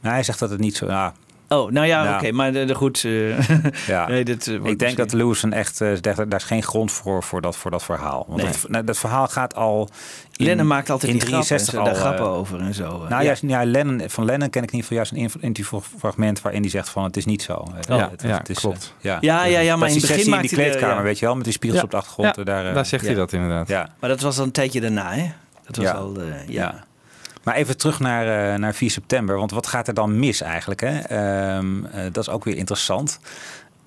Nou, hij zegt dat het niet zo. Ja, Oh, nou ja, Nou. oké. maar de, de goed. eh, ja. nee, dit, eh, ik denk dat misschien- Lewison echt, eh, daar, is geen grond voor, voor, dat, voor dat verhaal. Want Nee. dat, nou, dat verhaal gaat al. In, Lennon maakt altijd in die grappen, 63 en zo, daar al, grappen over en zo. Nou, ja. juist, ja, Lennon, van Lennon ken ik in ieder geval juist een interviewfragment waarin hij zegt van het is niet zo. Eh, Ja, het, ja, het is, klopt. ja. Ja, ja, ja, maar dat in het die begin in die maakte hij de- kleedkamer, ja. weet je wel, met die spiegels Ja, op de achtergrond. ja, daar, daar zegt ja. hij dat inderdaad. ja. Maar dat was al een tijdje daarna, hè? Dat was Ja. al. ja. Maar even terug naar, eh, naar 4 september. Want wat gaat er dan mis eigenlijk? Hè? Ehm, eh, dat is ook weer interessant.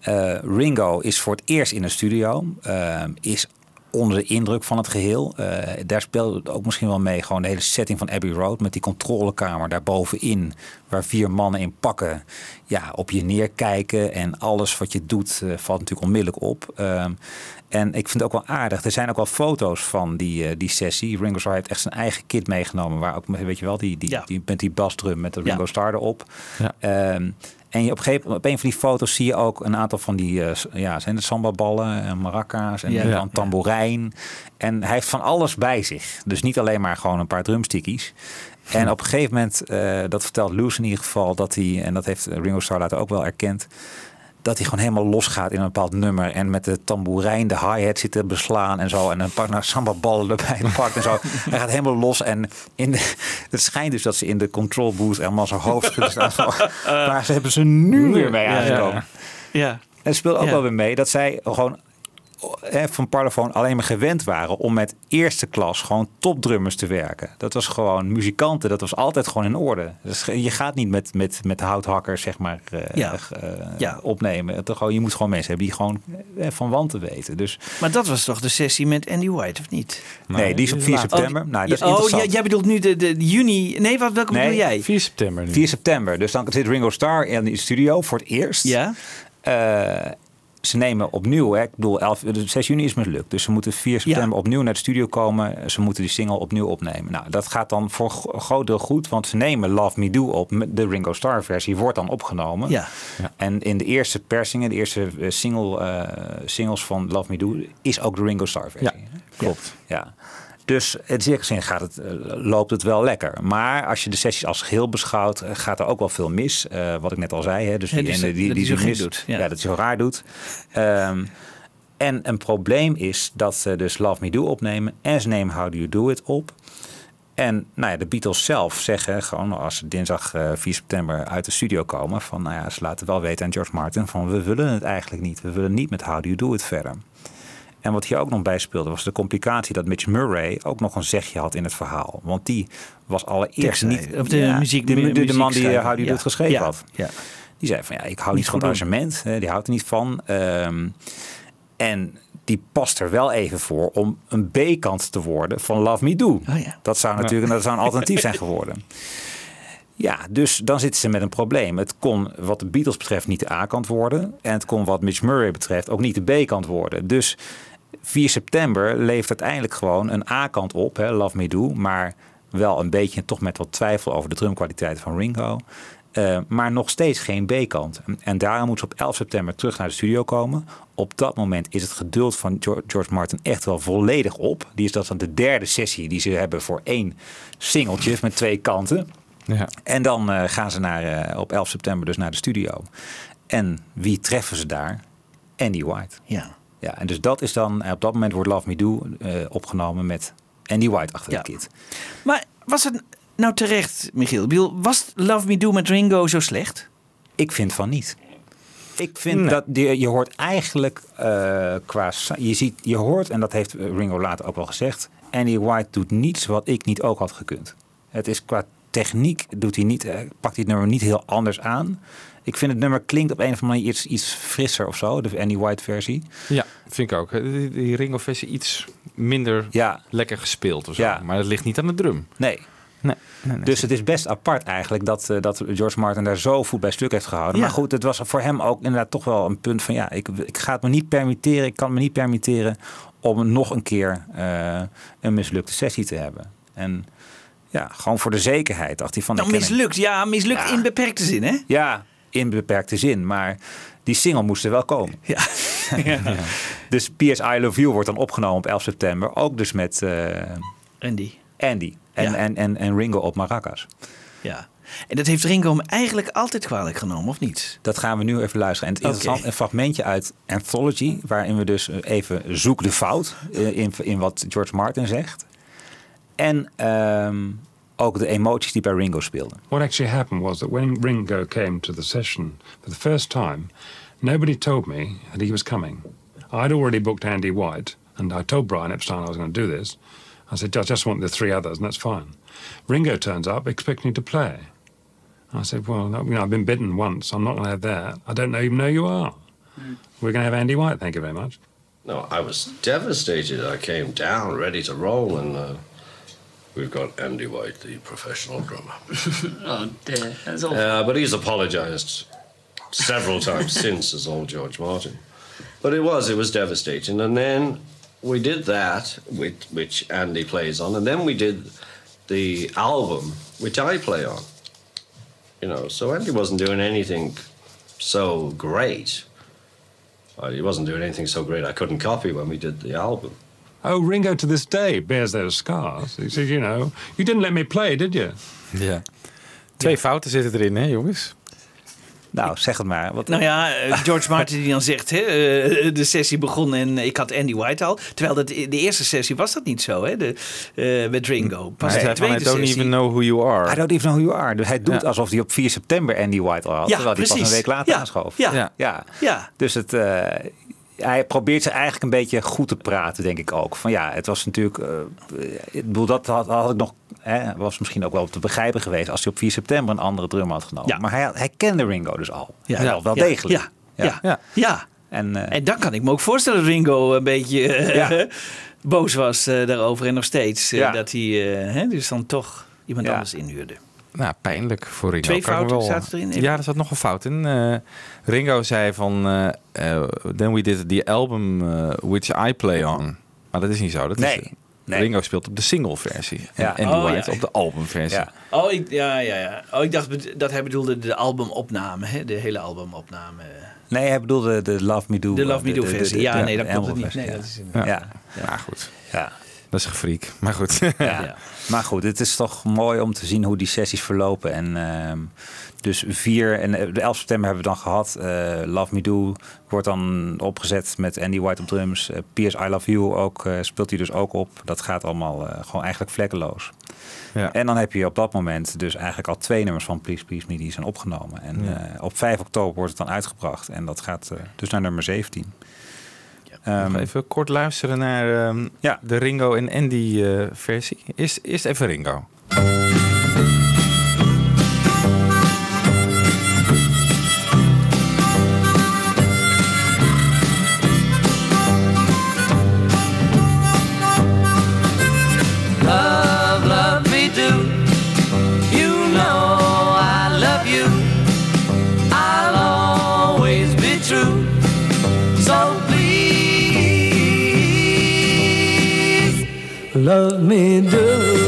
Eh, Ringo is voor het eerst in een studio. Ehm, is onder de indruk van het geheel. Eh, daar speelt het ook misschien wel mee. Gewoon de hele setting van Abbey Road. Met die controlekamer daarbovenin. Waar vier mannen in pakken ja, op je neerkijken. En alles wat je doet eh, valt natuurlijk onmiddellijk op. Ehm, en ik vind het ook wel aardig. Er zijn ook wel foto's van die, eh, die sessie. Ringo Starr heeft echt zijn eigen kit meegenomen. Waar ook, weet je wel, die, die, Ja. die, met die basdrum met de Ja. Ringo Starr erop. Ja. En je op, een gegeven, op een van die foto's zie je ook een aantal van die, s- ja, zijn het sambaballen en maracas en Ja. dan tamboerijn. En hij heeft van alles bij zich. Dus niet alleen maar gewoon een paar drumstickies. En op een gegeven moment, eh, dat vertelt Loes in ieder geval, dat hij, en dat heeft Ringo Starr later ook wel erkend, dat hij gewoon helemaal losgaat in een bepaald nummer. En met de tamboerijn de hi-hat zit te beslaan en zo. En een paar nou, sambaballen erbij pakt en zo. Hij gaat helemaal los. En in de, het schijnt dus dat ze in de control booth helemaal zijn hoofd staan. van, Waar ze hebben ze nu weer mee Ja, ja. aangekomen. ja. En het speelt ook wel weer mee dat zij gewoon eh, van Parlophone alleen maar gewend waren om met eerste klas gewoon topdrummers te werken. Dat was gewoon muzikanten, dat was altijd gewoon in orde. Dus je gaat niet met, met, met houthakkers zeg maar eh, Ja. eh, Ja. opnemen. Het, gewoon, je moet gewoon mensen hebben die gewoon eh, van wanten weten. Dus Maar dat was toch de sessie met Andy White, of niet? nee, die is op 4 september. Oh, nou, dat is ja, oh, interessant. jij, jij bedoelt nu de, de juni. Nee, wat, welke Nee, bedoel jij? 4 september nu. 4 september. Dus dan zit Ringo Starr in de studio voor het eerst. Ja. Eh, ze nemen opnieuw, hè, ik bedoel, 11, de 6 juni is mislukt. Dus ze moeten 4 september opnieuw naar de studio komen. Ze moeten die single opnieuw opnemen. Nou, dat gaat dan voor een groot deel goed, want ze nemen Love Me Do op. Met De Ringo Starr versie wordt dan opgenomen. Ja. En in de eerste persingen, de eerste eh, single, eh, singles van Love Me Do, is ook de Ringo Starr versie. Ja, klopt. Ja. Dus in zekere zin gaat het, eh, loopt het wel lekker. Maar als je de sessies als geheel beschouwt, eh, gaat er ook wel veel mis. Eh, wat ik net al zei. Hè? Dus Ja, dus die, die, zo die gek mis- doet, ja. Ja. dat hij zo raar doet. Ehm, en een probleem is dat ze dus Love Me Do opnemen. En ze nemen How Do You Do It op. En nou ja, de Beatles zelf zeggen gewoon als ze dinsdag eh, 4 september uit de studio komen. Van nou ja, ze laten wel weten aan George Martin van we willen het eigenlijk niet. We willen niet met How Do You Do It verder. En wat hier ook nog bij speelde was de complicatie dat Mitch Murray ook nog een zegje had in het verhaal. Want die was allereerst niet... Of de muziek- de, de, de man die muziekschrijver. eh, How Do You Do Ja. It geschreven Ja. had. Ja. Die zei van ja, ik hou niet, Niet van het arrangement. hè, Die houdt er niet van. Ehm, en die past er wel even voor om een B-kant te worden van Love Me Do. Oh ja. Dat zou natuurlijk dat zou een alternatief zijn geworden. Ja, dus dan zitten ze met een probleem. Het kon wat de Beatles betreft niet de A-kant worden. En het kon wat Mitch Murray betreft ook niet de B-kant worden. Dus 4 september levert uiteindelijk gewoon een A-kant op. Hè, Love Me Do. Maar wel een beetje toch met wat twijfel over de drumkwaliteit van Ringo. Eh, maar nog steeds geen B-kant. En- daarom moet ze op 11 september terug naar de studio komen. Op dat moment is het geduld van George, Martin echt wel volledig op. Die is dat dan de derde sessie die ze hebben voor één singeltje met twee kanten. Ja. En dan eh, gaan ze naar, eh, op 11 september dus naar de studio. En wie treffen ze daar? Andy White. Ja. Ja, en dus dat is dan, en op dat moment wordt Love Me Do eh, opgenomen met Andy White achter Ja. de kit. Maar was het nou terecht, Michiel? Was Love Me Do met Ringo zo slecht? Ik vind van niet. Ik vind Nee. dat die, je hoort eigenlijk eh, qua. Je, ziet, je hoort, en dat heeft eh, Ringo later ook wel gezegd. Andy White doet niets wat ik niet ook had gekund. Het is qua techniek, doet hij niet, eh, pakt hij het nummer niet heel anders aan. Ik vind het nummer klinkt op een of andere manier iets, iets frisser of zo, de Andy White versie. Ja, vind ik ook. Die, die Ringo-versie iets minder Ja, lekker gespeeld of zo. Ja. Maar dat ligt niet aan de drum. nee. Nee, nee, nee. Dus het is best apart eigenlijk dat, eh, dat George Martin daar zo voet bij stuk heeft gehouden. Ja. Maar goed, het was voor hem ook inderdaad toch wel een punt van ja, ik, ik ga het me niet permitteren, ik kan me niet permitteren om nog een keer eh, een mislukte sessie te hebben. En ja, gewoon voor de zekerheid dacht hij van. Nou, mislukt. Ja, mislukt Ja. in beperkte zin, hè? Ja, in beperkte zin, maar die single moest er wel komen. Ja. ja. Dus PS I Love You wordt dan opgenomen op 11 september, ook dus met eh, Andy. Andy en, Ja. en, en, en Ringo op maracas. Ja. En dat heeft Ringo hem eigenlijk altijd kwalijk genomen, of niet? Dat gaan we nu even luisteren. En het is een fragmentje uit Anthology, waarin we dus even zoek de fout eh, in, in wat George Martin zegt. En ehm, ook de emoties die bij Ringo speelden. What actually happened was that when Ringo came to the session for the first time, nobody told me that he was coming. I'd already booked Andy White, and I told Brian Epstein I was going to do this. I said, I just want the three others, and that's fine. Ringo turns up expecting to play. I said, Well, you know, I've been bitten once. I'm not going to have that. I don't know, even know you are. We're going to have Andy White, thank you very much. No, I was devastated. I came down ready to roll, and uh, we've got Andy White, the professional drummer. Oh dear, that's awful. Uh, but he's apologized several times since as old George Martin. But it was, it was devastating. And then we did that, which, which Andy plays on, and then we did the album, which I play on. You know, so Andy wasn't doing anything so great. He wasn't doing anything so great I couldn't copy when we did the album. Oh, Ringo to this day bears those scars. He says, You know, you didn't let me play, did you? Ja. Twee fouten zitten erin, hè jongens? Nou, zeg het maar. Wat, Nou ja, eh, George Martin die dan zegt, hè, eh, de sessie begon en ik had Andy White al. Terwijl dat, de eerste sessie was dat niet zo, hè, de, eh, met Ringo. Pas Hij zei van, I don't sessie. even know who you are. I don't even know who you are. Dus hij doet Ja. alsof hij op 4 september Andy White al had. Ja, terwijl hij pas een week later Ja, aanschoof. ja. Ja. ja. Ja, Dus het, eh, hij probeert ze eigenlijk een beetje goed te praten, denk ik ook. Van ja, het was natuurlijk. eh, ik bedoel, dat had, had ik nog. Hè, was misschien ook wel te begrijpen geweest als hij op 4 september een andere drum had genomen. Ja. Maar hij, hij kende Ringo dus al. ja, wel, degelijk. Ja, ja, ja. Ja. En, eh, En dan kan ik me ook voorstellen dat Ringo een beetje boos was daarover. En nog steeds dat hij hè, dus dan toch iemand anders inhuurde. Nou, pijnlijk voor Ringo. Twee Kan fouten wel- zaten erin? Even- Ja, er zat nog een fout in. Eh, Ringo zei van... eh, eh, then we did the album which I play on. Maar dat is niet zo. Dat Nee, is, nee. Ringo speelt op de single versie. Ja. En Andy Oh, White ja. op de albumversie. ja. Oh, ik, ja, ja, ja. Oh, ik dacht dat hij bedoelde de albumopname, hè? de hele albumopname. Nee, hij bedoelde de Love Me Do. De Love Me Do versie. Ja, nee, dat klopt het niet. Nee, ja. dat is een- Ja. Ja. Maar goed, ja. Dat is gefreak. Maar goed. Ja. Ja. Maar goed, het is toch mooi om te zien hoe die sessies verlopen. En ehm, dus 4 en eh, de 11 september hebben we dan gehad. Eh, Love Me Do wordt dan opgezet met Andy White op drums. P.S. I Love You ook, speelt hij dus ook op. Dat gaat allemaal gewoon eigenlijk vlekkeloos. Ja. En dan heb je op dat moment dus eigenlijk al twee nummers van Please Please Me die zijn opgenomen. En op 5 oktober wordt het dan uitgebracht. En dat gaat dus naar nummer 17. Ehm, even kort luisteren naar ehm, Ja. de Ringo en Andy eh, versie. Eerst, eerst even Ringo. Love me do.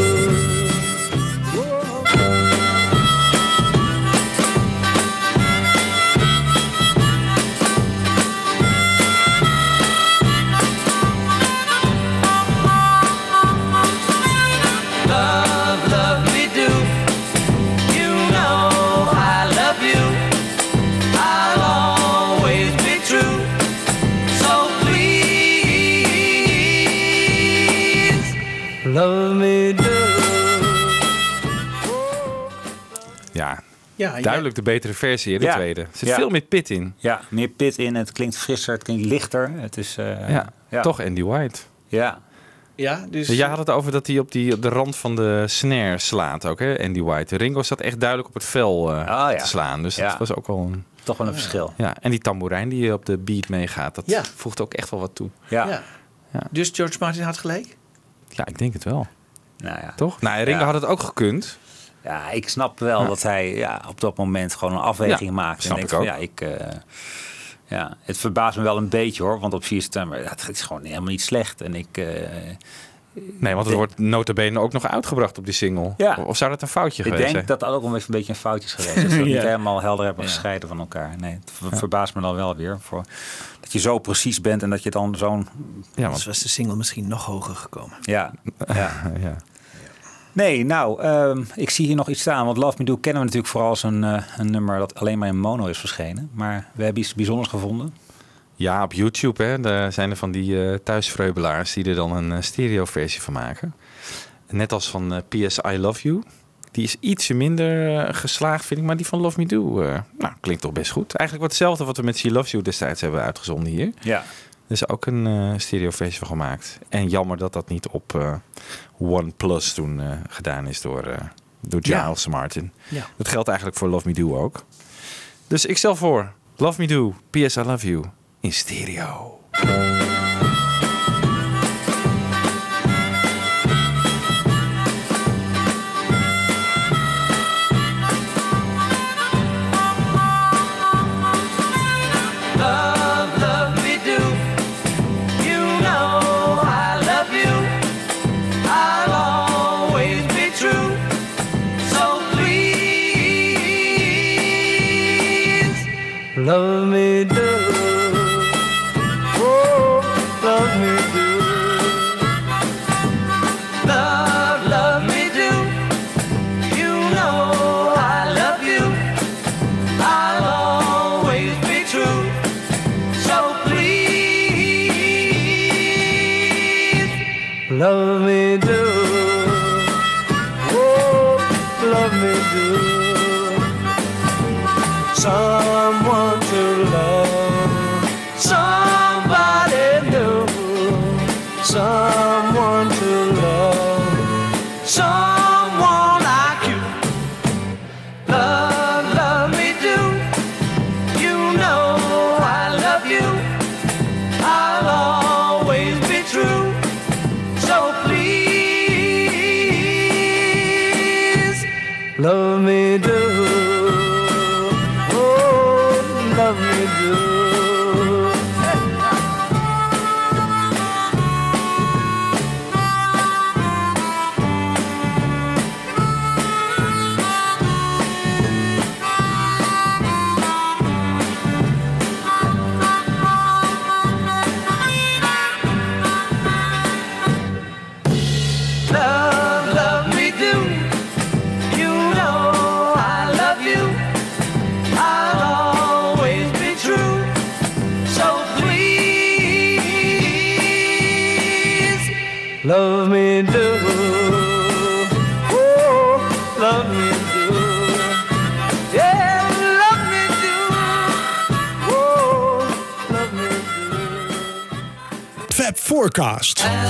Me. Ja, ja, duidelijk de betere versie, in de tweede. Er zit veel meer pit in. Ja, meer pit in. Het klinkt frisser, het klinkt lichter. Het is, eh, ja, toch Andy White. Ja. Ja, dus... Jij had het over dat hij op, die, de rand van de snare slaat ook, hè, Andy White. Ringo staat echt duidelijk op het vel eh, ah, te slaan. Dus dat was ook wel een... Toch wel een verschil. Ja, en die tamboerijn die op de beat meegaat, dat voegt ook echt wel wat toe. Ja. Dus George Martin had gelijk? Ja, ik denk het wel. Nou ja. Toch? Nou, Ringo Ja. had het ook gekund. Ja, ik snap wel Ja. dat hij ja, op dat moment gewoon een afweging Ja, maakt. snap en ik van, ja, ik, eh, ja, het verbaast me wel een beetje hoor. Want op 4 september, ja, het is gewoon helemaal niet slecht. En ik... eh, Nee, want het wordt nota bene ook nog uitgebracht op die single. Ja. Of zou dat een foutje ik geweest denk zijn? dat dat ook een beetje een foutje is geweest. Dat ze dat Ja. niet helemaal helder hebben Ja. gescheiden van elkaar. Nee, het ver- verbaast me dan wel weer. Voor, dat je zo precies bent en dat je dan zo'n... Ja, Anders want, was de single misschien nog hoger gekomen. Ja, ja. ja. Nee, nou, ehm, ik zie hier nog iets staan. Want Love Me Do kennen we natuurlijk vooral als een, eh, een nummer dat alleen maar in mono is verschenen. Maar we hebben iets bijzonders gevonden. Ja, op YouTube hè, daar zijn er van die eh thuisvreubelaars die er dan een eh, stereo-versie van maken. Net als van eh, PS I Love You. Die is ietsje minder geslaagd, vind ik. Maar die van Love Me Do, nou, klinkt toch best goed. Eigenlijk wat hetzelfde wat we met She Loves You destijds hebben uitgezonden hier. Ja. Er is ook een stereo-versie van gemaakt. En jammer dat dat niet op OnePlus toen gedaan is door, door Ja. Giles Martin. Ja. Dat geldt eigenlijk voor Love Me Do ook. Dus ik stel voor, Love Me Do, PS I Love You, in stereo. Love, you. I always be true. So please love me do. Forecast.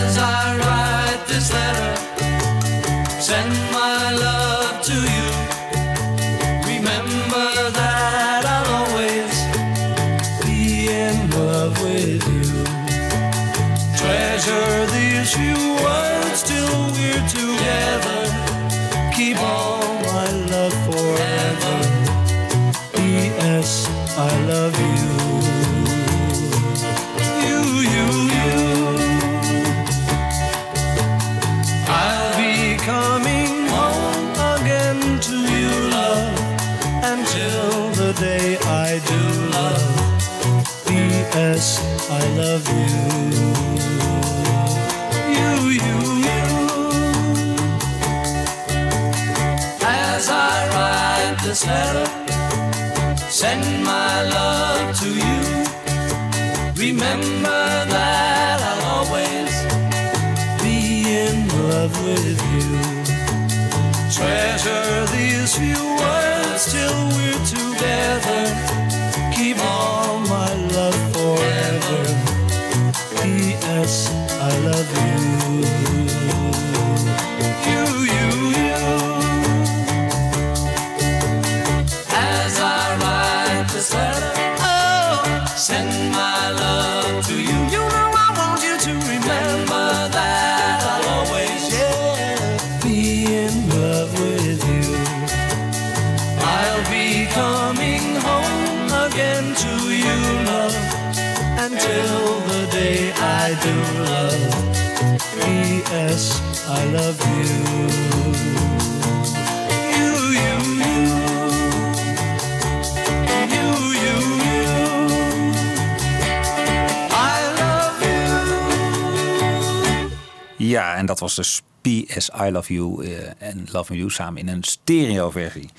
En dat was dus PS I Love You eh, en Love You samen in een stereo versie.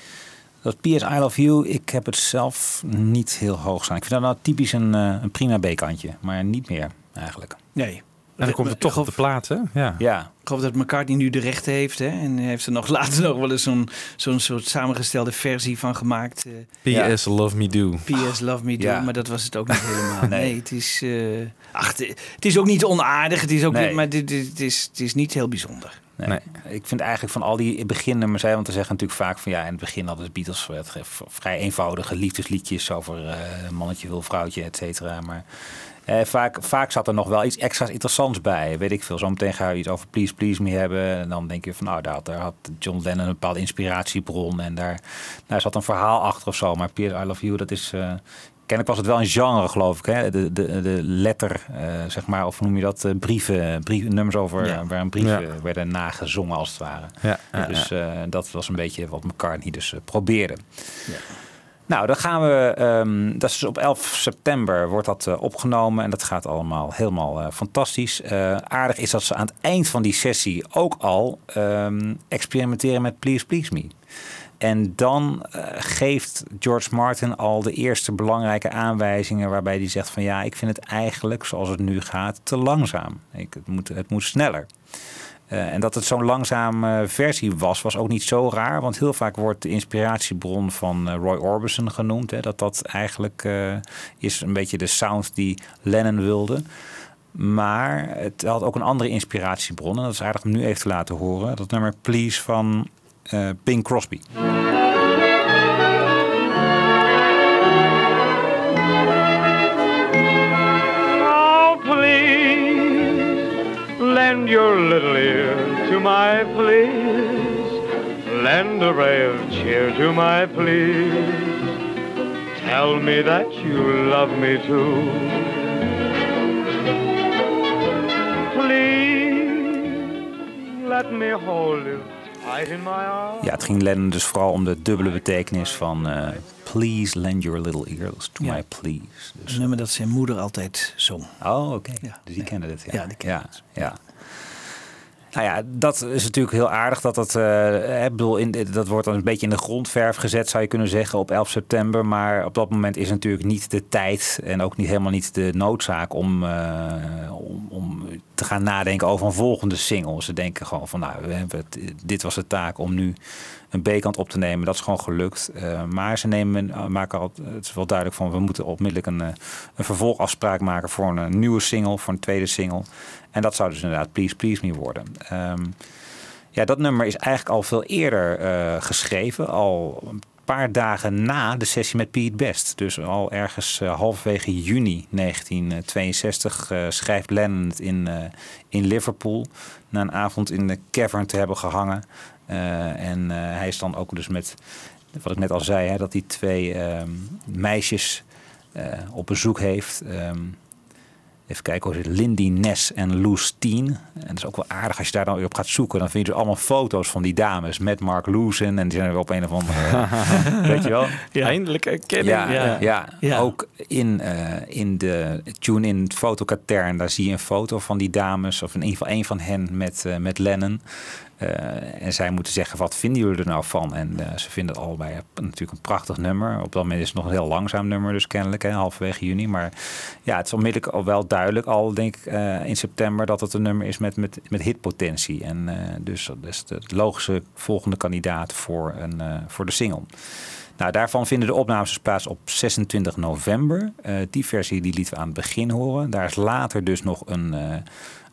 Dat PS I Love You, ik heb het zelf niet heel hoog staan. Ik vind dat nou typisch een, eh, een prima B-kantje, maar niet meer eigenlijk. Nee. En dan komt het toch op de plaat, hè? Ja. Ja. Ik hoop dat McCartney nu de rechten heeft. Hè? En heeft er nog later nog wel eens zo'n zo'n soort samengestelde versie van gemaakt. eh, P.S. Love Me Do. P.S. Love Me Do, Ja. maar dat was het ook niet helemaal. Nee. nee. het is... eh, ach, het is ook niet onaardig, het is ook Nee. niet, maar dit, dit, het, is, het is niet heel bijzonder. Nee. Ik vind eigenlijk van al die beginnummers, hè, want ze zeggen natuurlijk vaak van ja, in het begin hadden de Beatles vrij eenvoudige liefdesliedjes over eh, mannetje wil vrouwtje, et cetera. Maar eh, vaak, vaak zat er nog wel iets extra's interessants bij. Weet ik veel. Zometeen ga je iets over Please Please Me hebben. En dan denk je van nou, daar had, daar had John Lennon een bepaalde inspiratiebron. En daar, daar zat een verhaal achter of zo. Maar Pierce I Love You, dat is... eh Kennelijk was het wel een genre, geloof ik. Hè? De, de, de letter, eh, zeg maar, of noem je dat? eh, brieven, brieven, nummers over Ja. waar een brieven Ja. werden nagezongen, als het ware. Ja, ja, dus ja. dat was een beetje wat McCartney dus probeerde. Nou, dan gaan we. ehm, dat is op 11 september wordt dat eh, opgenomen en dat gaat allemaal helemaal eh, fantastisch. Eh, aardig is dat ze aan het eind van die sessie ook al ehm, experimenteren met Please Please Me. En dan geeft George Martin al de eerste belangrijke aanwijzingen waarbij hij zegt van ja, ik vind het eigenlijk zoals het nu gaat te langzaam. Ik, het, moet, het moet sneller. Eh, en dat het zo'n langzame versie was, was ook niet zo raar. Want heel vaak wordt de inspiratiebron van eh, Roy Orbison genoemd. Hè, dat dat eigenlijk eh, is een beetje de sound die Lennon wilde. Maar het had ook een andere inspiratiebron. En dat is aardig om nu even te laten horen. Dat nummer Please van eh Bing Crosby. Lend your little ear to my please. Lend a ray of cheer to my please. Tell me that you love me too. Please let me hold you tight in my arms. Ja, het ging Lennon dus vooral om de dubbele betekenis van eh, Please lend your little ears to Ja. my please. Dus, Een nummer dat zijn moeder altijd zong. Oh, oké. Ja. Dus die kende het. Ja, Ja, die kende ja, ja. Nou ja, dat is natuurlijk heel aardig dat dat. eh, ik bedoel, in, dat wordt dan een beetje in de grondverf gezet, zou je kunnen zeggen, op 11 september. Maar op dat moment is natuurlijk niet de tijd en ook niet helemaal niet de noodzaak om, eh, om, om te gaan nadenken over een volgende single. Ze denken gewoon van, nou, we hebben dit was de taak om nu een B-kant op te nemen. Dat is gewoon gelukt. Eh, maar ze nemen, eh, maken al, het is wel duidelijk van, we moeten onmiddellijk een, eh, een vervolgafspraak maken voor een, nieuwe single, voor een tweede single. En dat zou dus inderdaad Please Please Me worden. Ehm, ja, dat nummer is eigenlijk al veel eerder geschreven. Al paar dagen na de sessie met Pete Best. Dus al ergens eh, halverwege juni 1962 eh, schrijft Lennon het in, eh, in Liverpool. Na een avond in de cavern te hebben gehangen. Eh, en hij is dan ook dus met, wat ik net al zei, hè, dat hij twee ehm, meisjes op bezoek heeft. Ehm, Even kijken hoe het Lindy Ness en Lou Steen. En dat is ook wel aardig als je daar dan weer op gaat zoeken. Dan vind je dus allemaal foto's van die dames met Mark Loosen. En die zijn weer op een of andere... weet je wel? Eindelijk erkenning. Ja, Ja. ja. Ja. ook in, eh, in de tune-in fotokatern, daar zie je een foto van die dames, of in ieder geval één van hen met, eh, met Lennon. Eh, en zij moeten zeggen, wat vinden jullie er nou van? En eh, ze vinden het allebei natuurlijk een prachtig nummer. Op dat moment is het nog een heel langzaam nummer, dus kennelijk, hè, halverwege juni. Maar ja, het is onmiddellijk al wel duidelijk, al denk ik eh, in september, dat het een nummer is met, met, met hitpotentie. En dus dat is de logische volgende kandidaat voor, een, voor de single. Nou, daarvan vinden de opnames dus plaats op 26 november. Die versie die lieten we aan het begin horen. Daar is later dus nog een, eh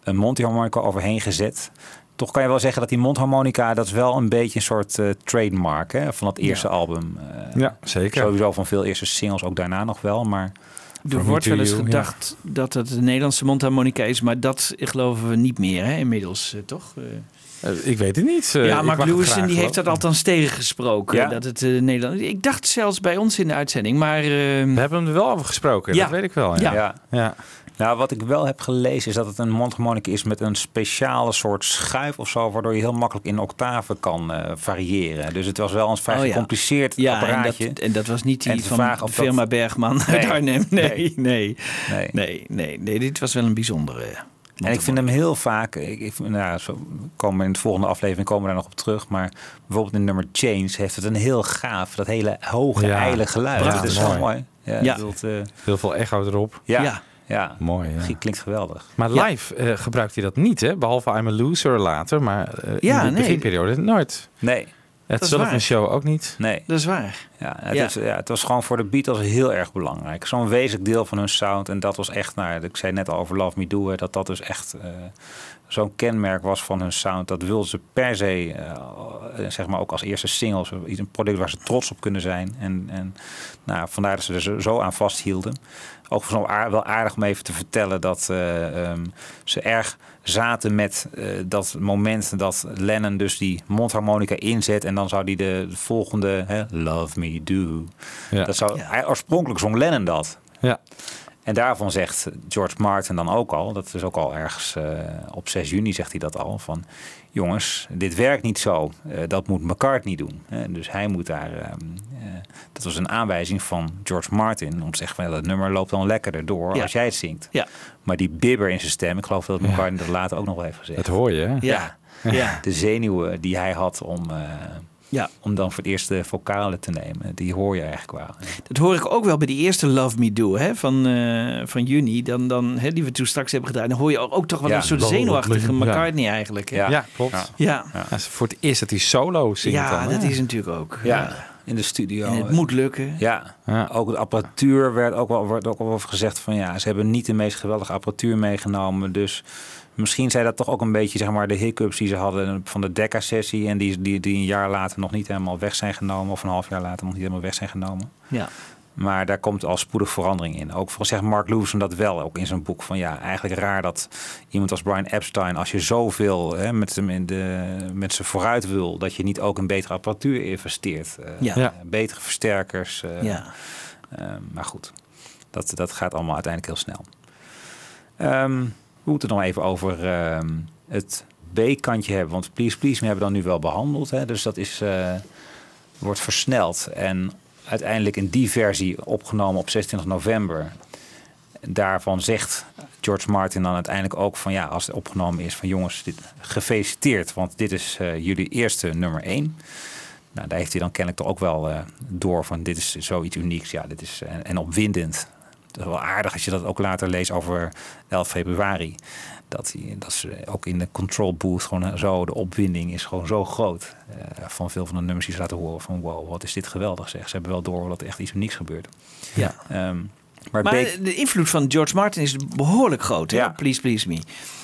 een overheen gezet. Toch kan je wel zeggen dat die mondharmonica, dat is wel een beetje een soort eh, trademark hè, van dat eerste Ja. album. Eh, Ja, zeker. Sowieso van veel eerste singles, ook daarna nog wel. Maar Er wordt wel eens gedacht dat het een Nederlandse mondharmonica is, maar dat geloven we niet meer hè, inmiddels, eh, toch? Ik weet het niet. Eh, ja, ik Mark mag het Lewis graag die heeft dat althans tegengesproken. Ja? Dat het eh, Nederland. Ik dacht zelfs bij ons in de uitzending, maar. We hebben hem er wel over gesproken, Ja. dat weet ik wel. Ja. Ja. ja. Nou, wat ik wel heb gelezen is dat het een mondharmonica is met een speciale soort schuif of zo, waardoor je heel makkelijk in octaven kan eh, variëren. Dus het was wel een vrij Oh ja. gecompliceerd Ja, en apparaatje. dat, en dat was niet die van vraag of dat- firma Bergman uit Nee. Arnhem. Nee, nee, Nee. nee, nee, nee, nee. Dit was wel een bijzondere. En ik vind hem heel vaak, ik, ik, nou, zo komen in de volgende aflevering komen we daar nog op terug, maar bijvoorbeeld in nummer Change heeft het een heel gaaf, dat hele hoge, Ja, ijle geluid. Dat is zo Mooi. mooi. Ja, Ja. Eh, Heel veel echo erop. ja, Ja. ja. Mooi, ja. Die Klinkt geweldig. Maar live eh, gebruikt hij dat niet, hè? Behalve I'm a Loser later, maar eh, Ja, in de nee. beginperiode nooit. Nee, Het is Sullivan waar. Show ook niet. nee. Dat is waar. Ja, het, Ja. Is, ja, het was gewoon voor de Beatles heel erg belangrijk. Zo'n wezenlijk deel van hun sound. En dat was echt, nou, ik zei net al over Love Me Do, hè, dat dat dus echt eh, zo'n kenmerk was van hun sound. Dat wilden ze per se, eh, zeg maar ook als eerste single, zo- iets- een product waar ze trots op kunnen zijn. En, en nou, vandaar dat ze er zo, aan vasthielden. Ook wel aardig om even te vertellen dat eh, ehm, ze erg zaten met eh, dat moment dat Lennon dus die mondharmonica inzet en dan zou die de volgende hè, Love Me Do. Ja. Dat zou, Ja. oorspronkelijk zong Lennon dat. Ja. En daarvan zegt George Martin dan ook al, dat is ook al ergens eh, op 6 juni zegt hij dat al, van jongens, dit werkt niet zo. Eh, dat moet McCartney doen. Hè. dus hij moet daar, ehm, eh, dat was een aanwijzing van George Martin om te zeggen van ja, dat nummer loopt dan lekkerder door Ja. als jij het zingt. Ja. Maar die bibber in zijn stem, ik geloof dat McCartney dat later ook nog wel heeft gezegd. Dat hoor je, hè? Ja. Ja. De zenuwen die hij had om, eh, Ja. om dan voor het eerst de vocalen te nemen, die hoor je eigenlijk wel. Dat hoor ik ook wel bij die eerste Love Me Do hè, van, eh, van juni. Dan, dan, hè, die we toen straks hebben gedaan. Dan hoor je ook, ook toch wel Ja, een soort zenuwachtige ja. McCartney eigenlijk. Hè? Ja. Ja, klopt. Ja. Voor het eerst dat hij solo zingt Ja, dan, dat is natuurlijk ook. Ja, in de studio. En het moet lukken. Ja, Ja. ook de apparatuur werd ook wel, wordt ook wel over gezegd van ja, ze hebben niet de meest geweldige apparatuur meegenomen. Dus misschien zijn dat toch ook een beetje zeg maar de hiccups die ze hadden van de Decca-sessie en die, die, die een jaar later nog niet helemaal weg zijn genomen of een half jaar later nog niet helemaal weg zijn genomen. Ja. Maar daar komt al spoedig verandering in. Ook volgens zegt Mark Lewison dat wel, ook in zijn boek. Van ja, eigenlijk raar dat iemand als Brian Epstein, als je zoveel hè, met hem in de, met ze vooruit wil, dat je niet ook in betere apparatuur investeert. Eh, Ja. Ja. Betere versterkers. eh, Ja. eh, maar goed, dat, dat gaat allemaal uiteindelijk heel snel. Ehm, we moeten het nog even over ehm, het B-kantje hebben. Want Please Please Me hebben we dan nu wel behandeld. Hè? Dus dat is, eh, wordt versneld. En uiteindelijk in die versie opgenomen op 26 november. Daarvan zegt George Martin dan uiteindelijk ook van ja, als het opgenomen is van jongens, dit, gefeliciteerd. Want dit is eh, jullie eerste nummer 1. Nou, daar heeft hij dan kennelijk toch ook wel eh, door van dit is zoiets unieks. Ja, dit is en, en opwindend. Dat is wel aardig als je dat ook later leest over 11 februari. Dat, hij, dat ze ook in de control booth gewoon zo, de opwinding is gewoon zo groot. eh, van veel van de nummers die ze laten horen van wow, wat is dit geweldig zeg. Ze hebben wel door dat er echt iets unieks gebeurt. Ja. Ehm, maar Maar Beek- de invloed van George Martin is behoorlijk groot. Hè? Ja. Please Please Me.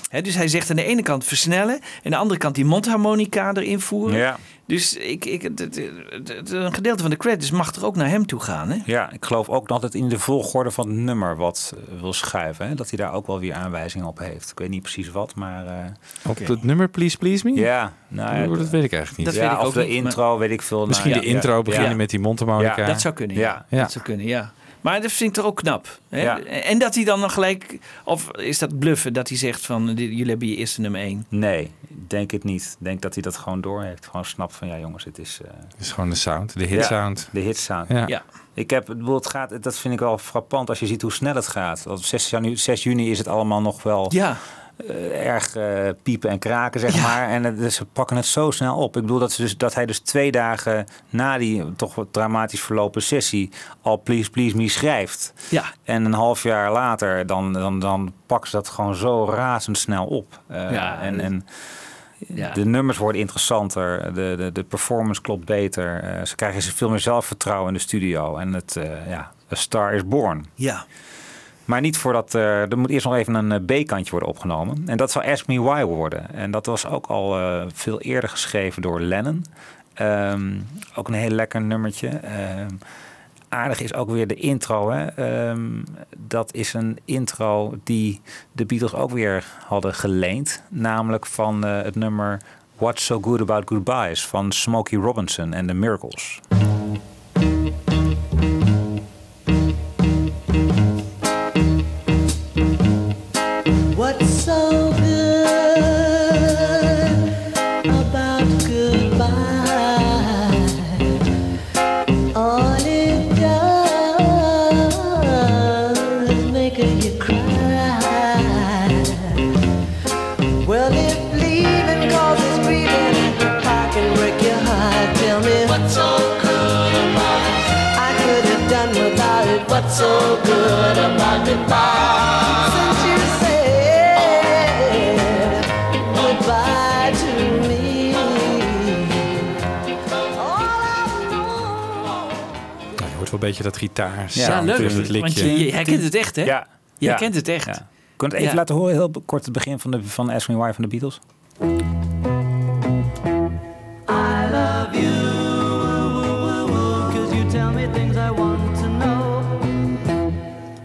Hè, dus hij zegt aan de ene kant versnellen. En aan de andere kant die mondharmonica erin voeren. ja, Dus ik, ik, het- het- het- het- een gedeelte van de credits mag er ook naar hem toe gaan. Hè? ja, ik geloof ook dat het in de volgorde van het nummer wat eh, wil schuiven. Hè? Dat hij daar ook wel weer aanwijzingen op heeft. Ik weet niet precies wat, maar... eh, Op het nummer Please Please Me? ja, nou, ja, dat weet ik eigenlijk niet. Dat ja, weet ik of ook de niet, intro, weet ik veel. Misschien Nou, de ja, intro ja, beginnen ja. met die mondharmonica. Ja, Dat zou kunnen, ja. Ja. Ja. Dat zou kunnen, ja. Maar dat vind ik toch ook knap. Hè? Ja. En dat hij dan nog gelijk... Of is dat bluffen dat hij zegt van... jullie hebben je eerste nummer één. Nee, ik denk het niet. Ik denk dat hij dat gewoon door heeft. Gewoon snapt van ja jongens, het is... eh, Het is gewoon de sound, de hit Ja. sound. de hitsound. Ja. Ja. Ik heb, het gaat, dat vind ik wel frappant als je ziet hoe snel het gaat. Op 6 juni, 6 juni is het allemaal nog wel Ja, erg eh, piepen en kraken, zeg Ja. maar. En het- ze pakken het zo snel op. Ik bedoel dat, ze dus, dat hij dus twee dagen na die toch wat dramatisch verlopen sessie al Please Please Me schrijft. ja. En een half jaar later, dan, dan, dan pakken ze dat gewoon zo razendsnel op. Eh, Ja, en, en Ja. De nummers worden interessanter, de, de, de performance klopt beter. eh, ze krijgen veel meer zelfvertrouwen in de studio. En het, eh, ja, A Star is Born. Ja. Maar niet voordat er, er moet eerst nog even een eh, B-kantje worden opgenomen. En dat zou Ask Me Why worden. En dat was ook al eh, veel eerder geschreven door Lennon. Ehm, ook een heel lekker nummertje. Ehm, aardig is ook weer de intro. Hè? Ehm, dat is een intro die de Beatles ook weer hadden geleend. Namelijk van eh, het nummer What's So Good About Goodbyes van Smokey Robinson en The Miracles. What's so good wel een beetje dat gitaar. Ja, leuk. Het likje. Want je, je herkent het echt, hè? Ja. Je Ja. herkent het echt. Ja. Kun je het even Ja. laten horen, heel kort het begin van, de, van Ask Me Why van de Beatles? I love you, cause you tell me things I want to know.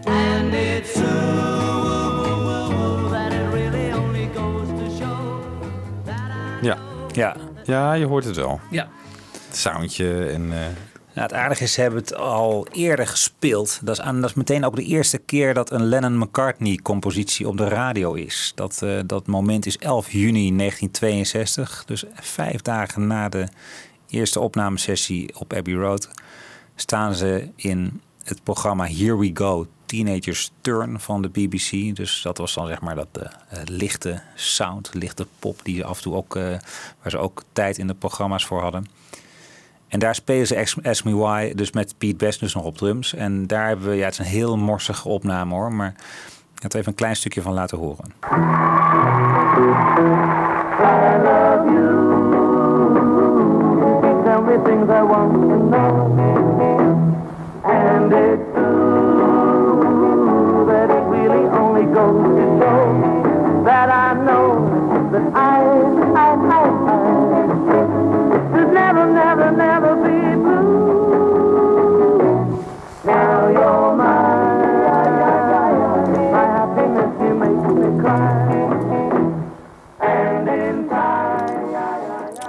And it's true that it really only goes to show Ja. Ja. ja, je hoort het wel. Ja. Het soundje en... eh, Nou, het aardige is, hebben het al eerder gespeeld. Dat is, meteen ook de eerste keer dat een Lennon-McCartney-compositie op de radio is. Dat, eh, dat moment is 11 juni 1962. Dus vijf dagen na de eerste opnamesessie op Abbey Road... staan ze in het programma Here We Go... Teenagers Turn van de BBC. Dus dat was dan zeg maar dat eh, eh, lichte sound, lichte pop... die ze af en toe ook, waar ze ook tijd in de programma's voor hadden. En daar spelen ze Ask, Me Why, dus met Pete Best dus nog op drums. En daar hebben we, ja, het is een heel morsige opname hoor, maar ik er even een klein stukje van laten horen. I that I, I,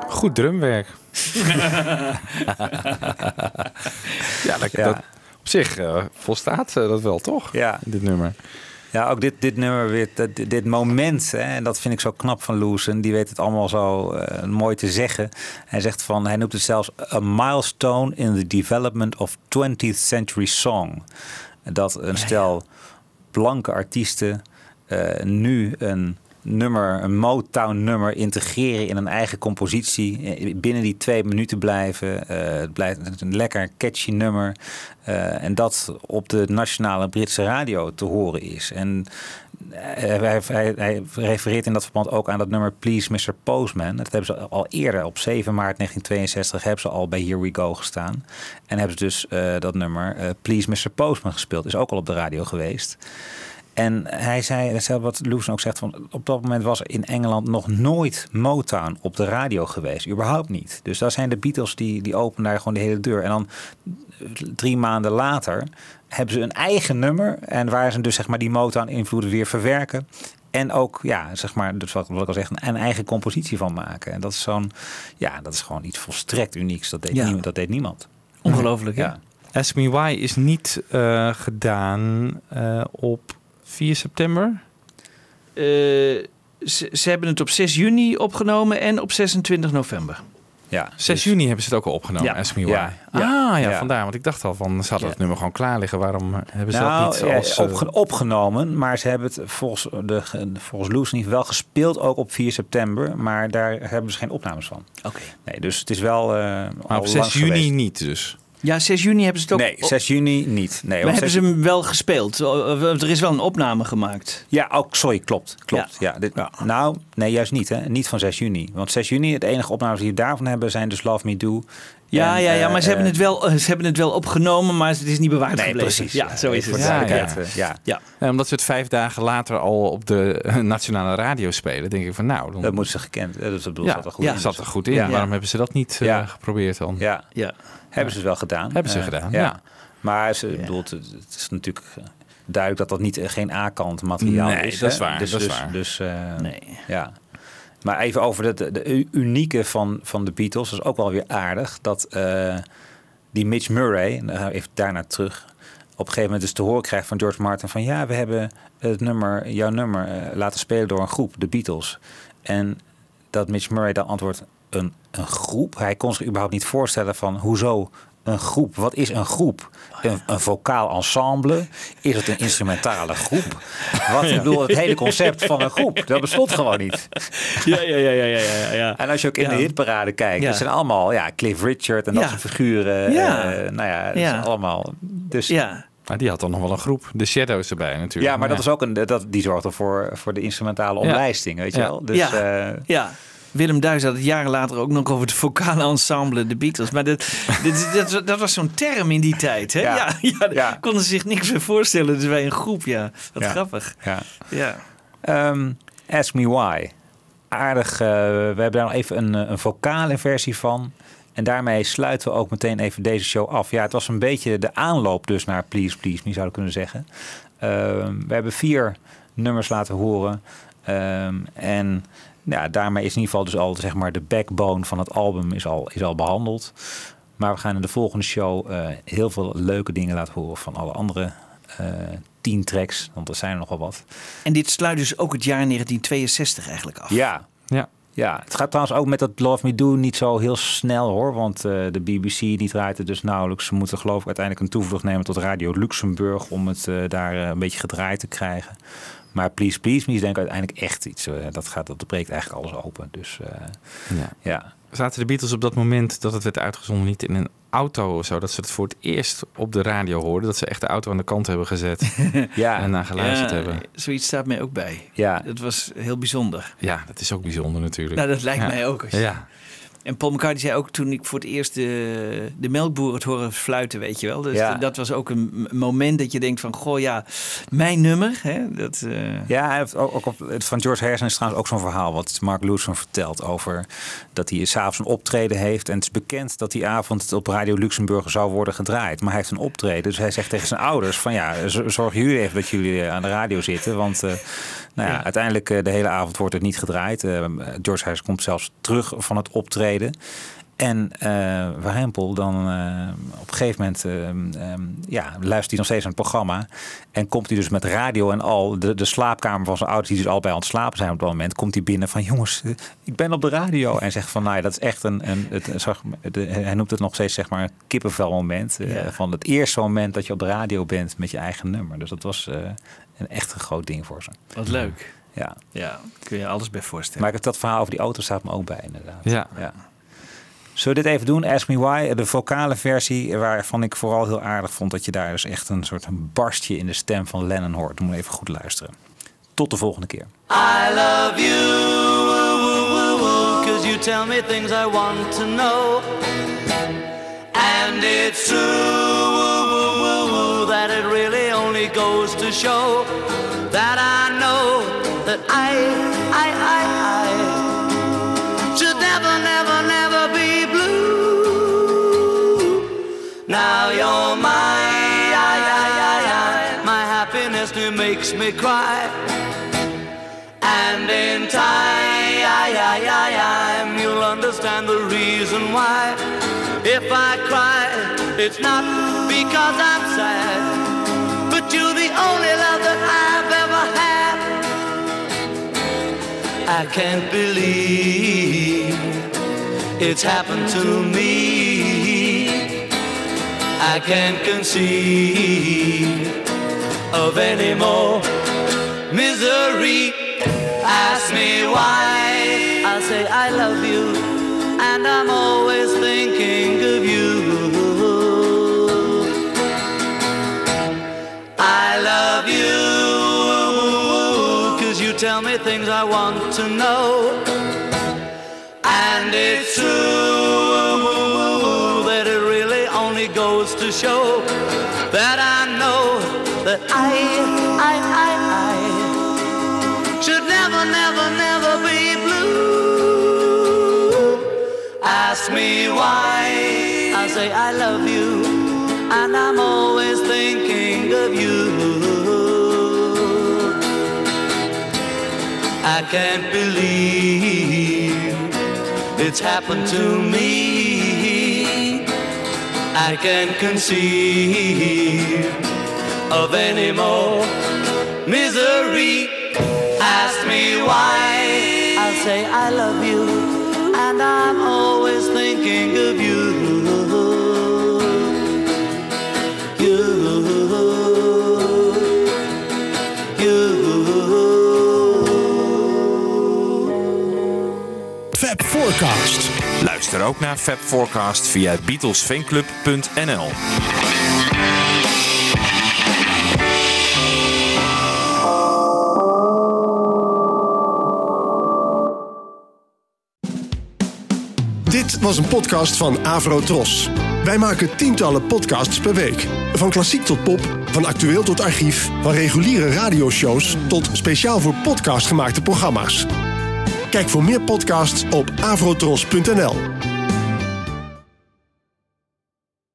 Goed drumwerk. ja, dat, Ja. dat op zich eh, volstaat eh, dat wel, toch? Ja. Dit nummer. Ja, ook dit, dit nummer weer, dit, dit moment, hè, en dat vind ik zo knap van Loosen. Die weet het allemaal zo eh, mooi te zeggen. Hij zegt van, hij noemt het zelfs a milestone in the development of 20th century song. Dat een stel blanke artiesten eh, nu een nummer, een Motown nummer integreren in een eigen compositie. eh, Binnen die twee minuten blijven. Eh, het blijft een lekker catchy nummer. eh, en dat op de nationale Britse radio te horen is. En hij, refereert in dat verband ook aan dat nummer Please Mr. Postman. Dat hebben ze al eerder, op 7 maart 1962, hebben ze al bij Here We Go gestaan. En hebben ze dus dat nummer Please Mr. Postman gespeeld. Is ook al op de radio geweest. En hij zei, wat Loesen ook zegt, van, op dat moment was er in Engeland nog nooit Motown op de radio geweest. Überhaupt niet. Dus daar zijn de Beatles, die, die openen daar gewoon de hele deur. En dan drie maanden later hebben ze een eigen nummer. En waar ze dus zeg maar die Motown-invloeden weer verwerken. En ook, ja, zeg maar, dus wat, wat ik al zeg, een eigen compositie van maken. En dat is zo'n, ja, dat is gewoon iets volstrekt unieks. Dat deed, Ja. niemand, dat deed niemand. Ongelooflijk, hè? Ja. Ask Me Why is niet eh, gedaan eh, op 4 september. Eh, ze, ze hebben het op 6 juni opgenomen en op 26 november. Ja, 6 juni hebben ze het ook al opgenomen, Ja. Ask Me Why. Ja. Ah, ja, Ja. vandaar. Want ik dacht al van, ze hadden het nummer gewoon klaar liggen. Waarom hebben ze nou, dat niet zoals... ja, eh, opge- opgenomen, maar ze hebben het volgens, de, volgens Loes niet wel gespeeld ook op 4 september. Maar daar hebben ze geen opnames van. Oké. Nee, dus het is wel. eh maar op 6 lang juni geweest. niet dus. Ja, 6 juni hebben ze het ook... Nee, 6 juni niet. Nee, maar hebben 6 ze hem wel gespeeld? Of- of Er is wel een opname gemaakt. Ja, ook, sorry, klopt. klopt. Ja. dit, Nou, nee, juist niet. Hè. Niet van 6 juni. Want 6 juni, het enige opnames die we daarvan hebben, zijn dus Love Me Do. Ja, En, ja, ja, eh, maar ze, hebben eh, het wel, eh, ze hebben het wel opgenomen, maar het is niet bewaard Nee, gebleven. precies, Ja, ja. zo is het. Ja, ja. eh, ja. Ja. omdat ze het vijf dagen later al op de nationale radio spelen, denk ik van nou... Dan, Dat moeten ze gekend. eh, Dat bedoel, ja, zat er goed ja, in. zat er goed in. Ja. Waarom hebben ze dat niet eh, geprobeerd dan? Ja. Ja. Hebben ze het wel gedaan. Hebben ze Eh, gedaan, ja. Maar ze, bedoelt, het is natuurlijk eh, duidelijk dat dat niet, eh, geen A-kant materiaal Nee, is. dat hè. is waar, Dus, dat is dus, waar. Dus, eh, Nee. ja. Maar even over de, de, de unieke van, van de Beatles. Dat is ook wel weer aardig. Dat eh, die Mitch Murray, even daarna terug... op een gegeven moment dus te horen krijgt van George Martin... van ja, we hebben het nummer, jouw nummer laten spelen door een groep, de Beatles. En dat Mitch Murray dan antwoordt, een, een groep? Hij kon zich überhaupt niet voorstellen van, hoezo een groep? Wat is een groep? Een, een vocaal ensemble? Is het een instrumentale groep? Wat, ik bedoel, het hele concept van een groep, dat bestond gewoon niet. Ja, ja, ja, ja, ja, ja, ja. En als je ook in Ja. de hitparade kijkt, Ja. het zijn allemaal ja, Cliff Richard en dat Ja. soort figuren. Ja. eh, nou ja, het Ja. zijn allemaal. Dus, Ja. Maar die had dan nog wel een groep. De Shadows erbij natuurlijk. ja, maar dat is ook een, dat, die zorgt ervoor voor de instrumentale Ja. omlijsting, weet je Ja. wel. Dus, ja. eh, ja. Willem Duis had het jaren later ook nog over het vocale ensemble, de Beatles. Maar dat, dat, dat was zo'n term in die tijd. Hè? Ja. Ja. Ja, daar Ja. konden ze zich niks meer voorstellen. Dus wij een groep, ja. Wat grappig. ja. Ja. Ehm, Ask Me Why. Aardig. eh, we hebben daar nog even een, eh, een vocale versie van. En daarmee sluiten we ook meteen even deze show af. Ja, het was een beetje de aanloop dus naar Please Please Me, zou ik kunnen zeggen. Ehm, we hebben vier nummers laten horen. Ehm, en ja, daarmee is in ieder geval dus al zeg maar de backbone van het album is al, is al behandeld. Maar we gaan in de volgende show eh, heel veel leuke dingen laten horen van alle andere eh tien tracks. Want er zijn er nogal wat. En dit sluit dus ook het jaar 1962 eigenlijk af. Ja. Ja. Ja, het gaat trouwens ook met dat Love Me Do niet zo heel snel hoor. Want eh, de BBC die draait het dus nauwelijks. Ze moeten geloof ik uiteindelijk een toevlucht nemen tot Radio Luxemburg. Om het eh, daar een beetje gedraaid te krijgen. Maar Please Please Me is denk ik uiteindelijk echt iets. eh, dat, gaat, dat breekt eigenlijk alles open. Dus eh, Ja. ja. Zaten de Beatles op dat moment dat het werd uitgezonden niet in een auto of zo? Dat ze het voor het eerst op de radio hoorden? Dat ze echt de auto aan de kant hebben gezet Ja. en naar geluisterd Ja, hebben? Zoiets staat mij ook bij. Ja. Dat was heel bijzonder. Ja, dat is ook bijzonder natuurlijk. Nou, dat lijkt Ja. mij ook. Als je- Ja. En Paul McCartney zei ook toen ik voor het eerst de, de melkboer het horen fluiten, weet je wel. Dus Ja. dat was ook een moment dat je denkt van, goh ja, mijn nummer. Hè, dat, eh, Ja, hij heeft ook, ook op, het van George Harrison is trouwens ook zo'n verhaal wat Mark Lewison vertelt over dat hij s'avonds een optreden heeft. En het is bekend dat die avond het op Radio Luxemburg zou worden gedraaid. Maar hij heeft een optreden, dus hij zegt tegen zijn ouders van ja, z- zorgen jullie even dat jullie eh, aan de radio zitten. Want eh, nou ja, Ja. uiteindelijk de hele avond wordt het niet gedraaid. George Harrison komt zelfs terug van het optreden. En eh Warempel dan eh, op een gegeven moment eh, ehm, ja, luistert hij nog steeds naar het programma. En komt hij dus met radio en al, de, de slaapkamer van zijn ouders, die dus allebei aan het slapen zijn op dat moment, komt hij binnen van jongens, ik ben op de radio. En zegt van nou ja, dat is echt een, een het, zeg, de, hij noemt het nog steeds zeg maar een kippenvel moment. eh, Ja. Van het eerste moment dat je op de radio bent met je eigen nummer. Dus dat was eh, een echt een groot ding voor ze. wat leuk. Ja. Ja, kun je alles bij voorstellen. Maar ik heb dat verhaal over die auto staat me ook bij inderdaad. Ja. ja. Zullen we dit even doen? Ask Me Why, de vocale versie, waarvan ik vooral heel aardig vond dat je daar dus echt een soort barstje in de stem van Lennon hoort. Moet even goed luisteren. Tot de volgende keer. I love you, you tell me things I want to know. And it's true, that it really only goes to show that I know that I, I, I Now you're I, my happiness that makes me cry. And in time, you'll understand the reason why. If I cry, it's not because I'm sad, but you're the only love that I've ever had. I can't believe it's happened to me. I can't conceive of any more misery. Ask me why. I'll say I love you, and I'm always thinking of you. I love you, cause you tell me things I want to know, and it's true. Show that I know that I, I, I, I should never, never, never be blue. Ask me why. I say I love you, and I'm always thinking of you. I can't believe it's happened to me. I can't conceive of any more misery. Ask me why. I'll say I love you, and I'm always thinking of you. You, Fab Forecast. Luister ook naar Fab Forecast via beatlesfanclub.nl. Dit was een podcast van Avro Tros. Wij maken tientallen podcasts per week. Van klassiek tot pop, van actueel tot archief, van reguliere radioshows tot speciaal voor podcast gemaakte programma's. Kijk voor meer podcasts op avrotros.nl.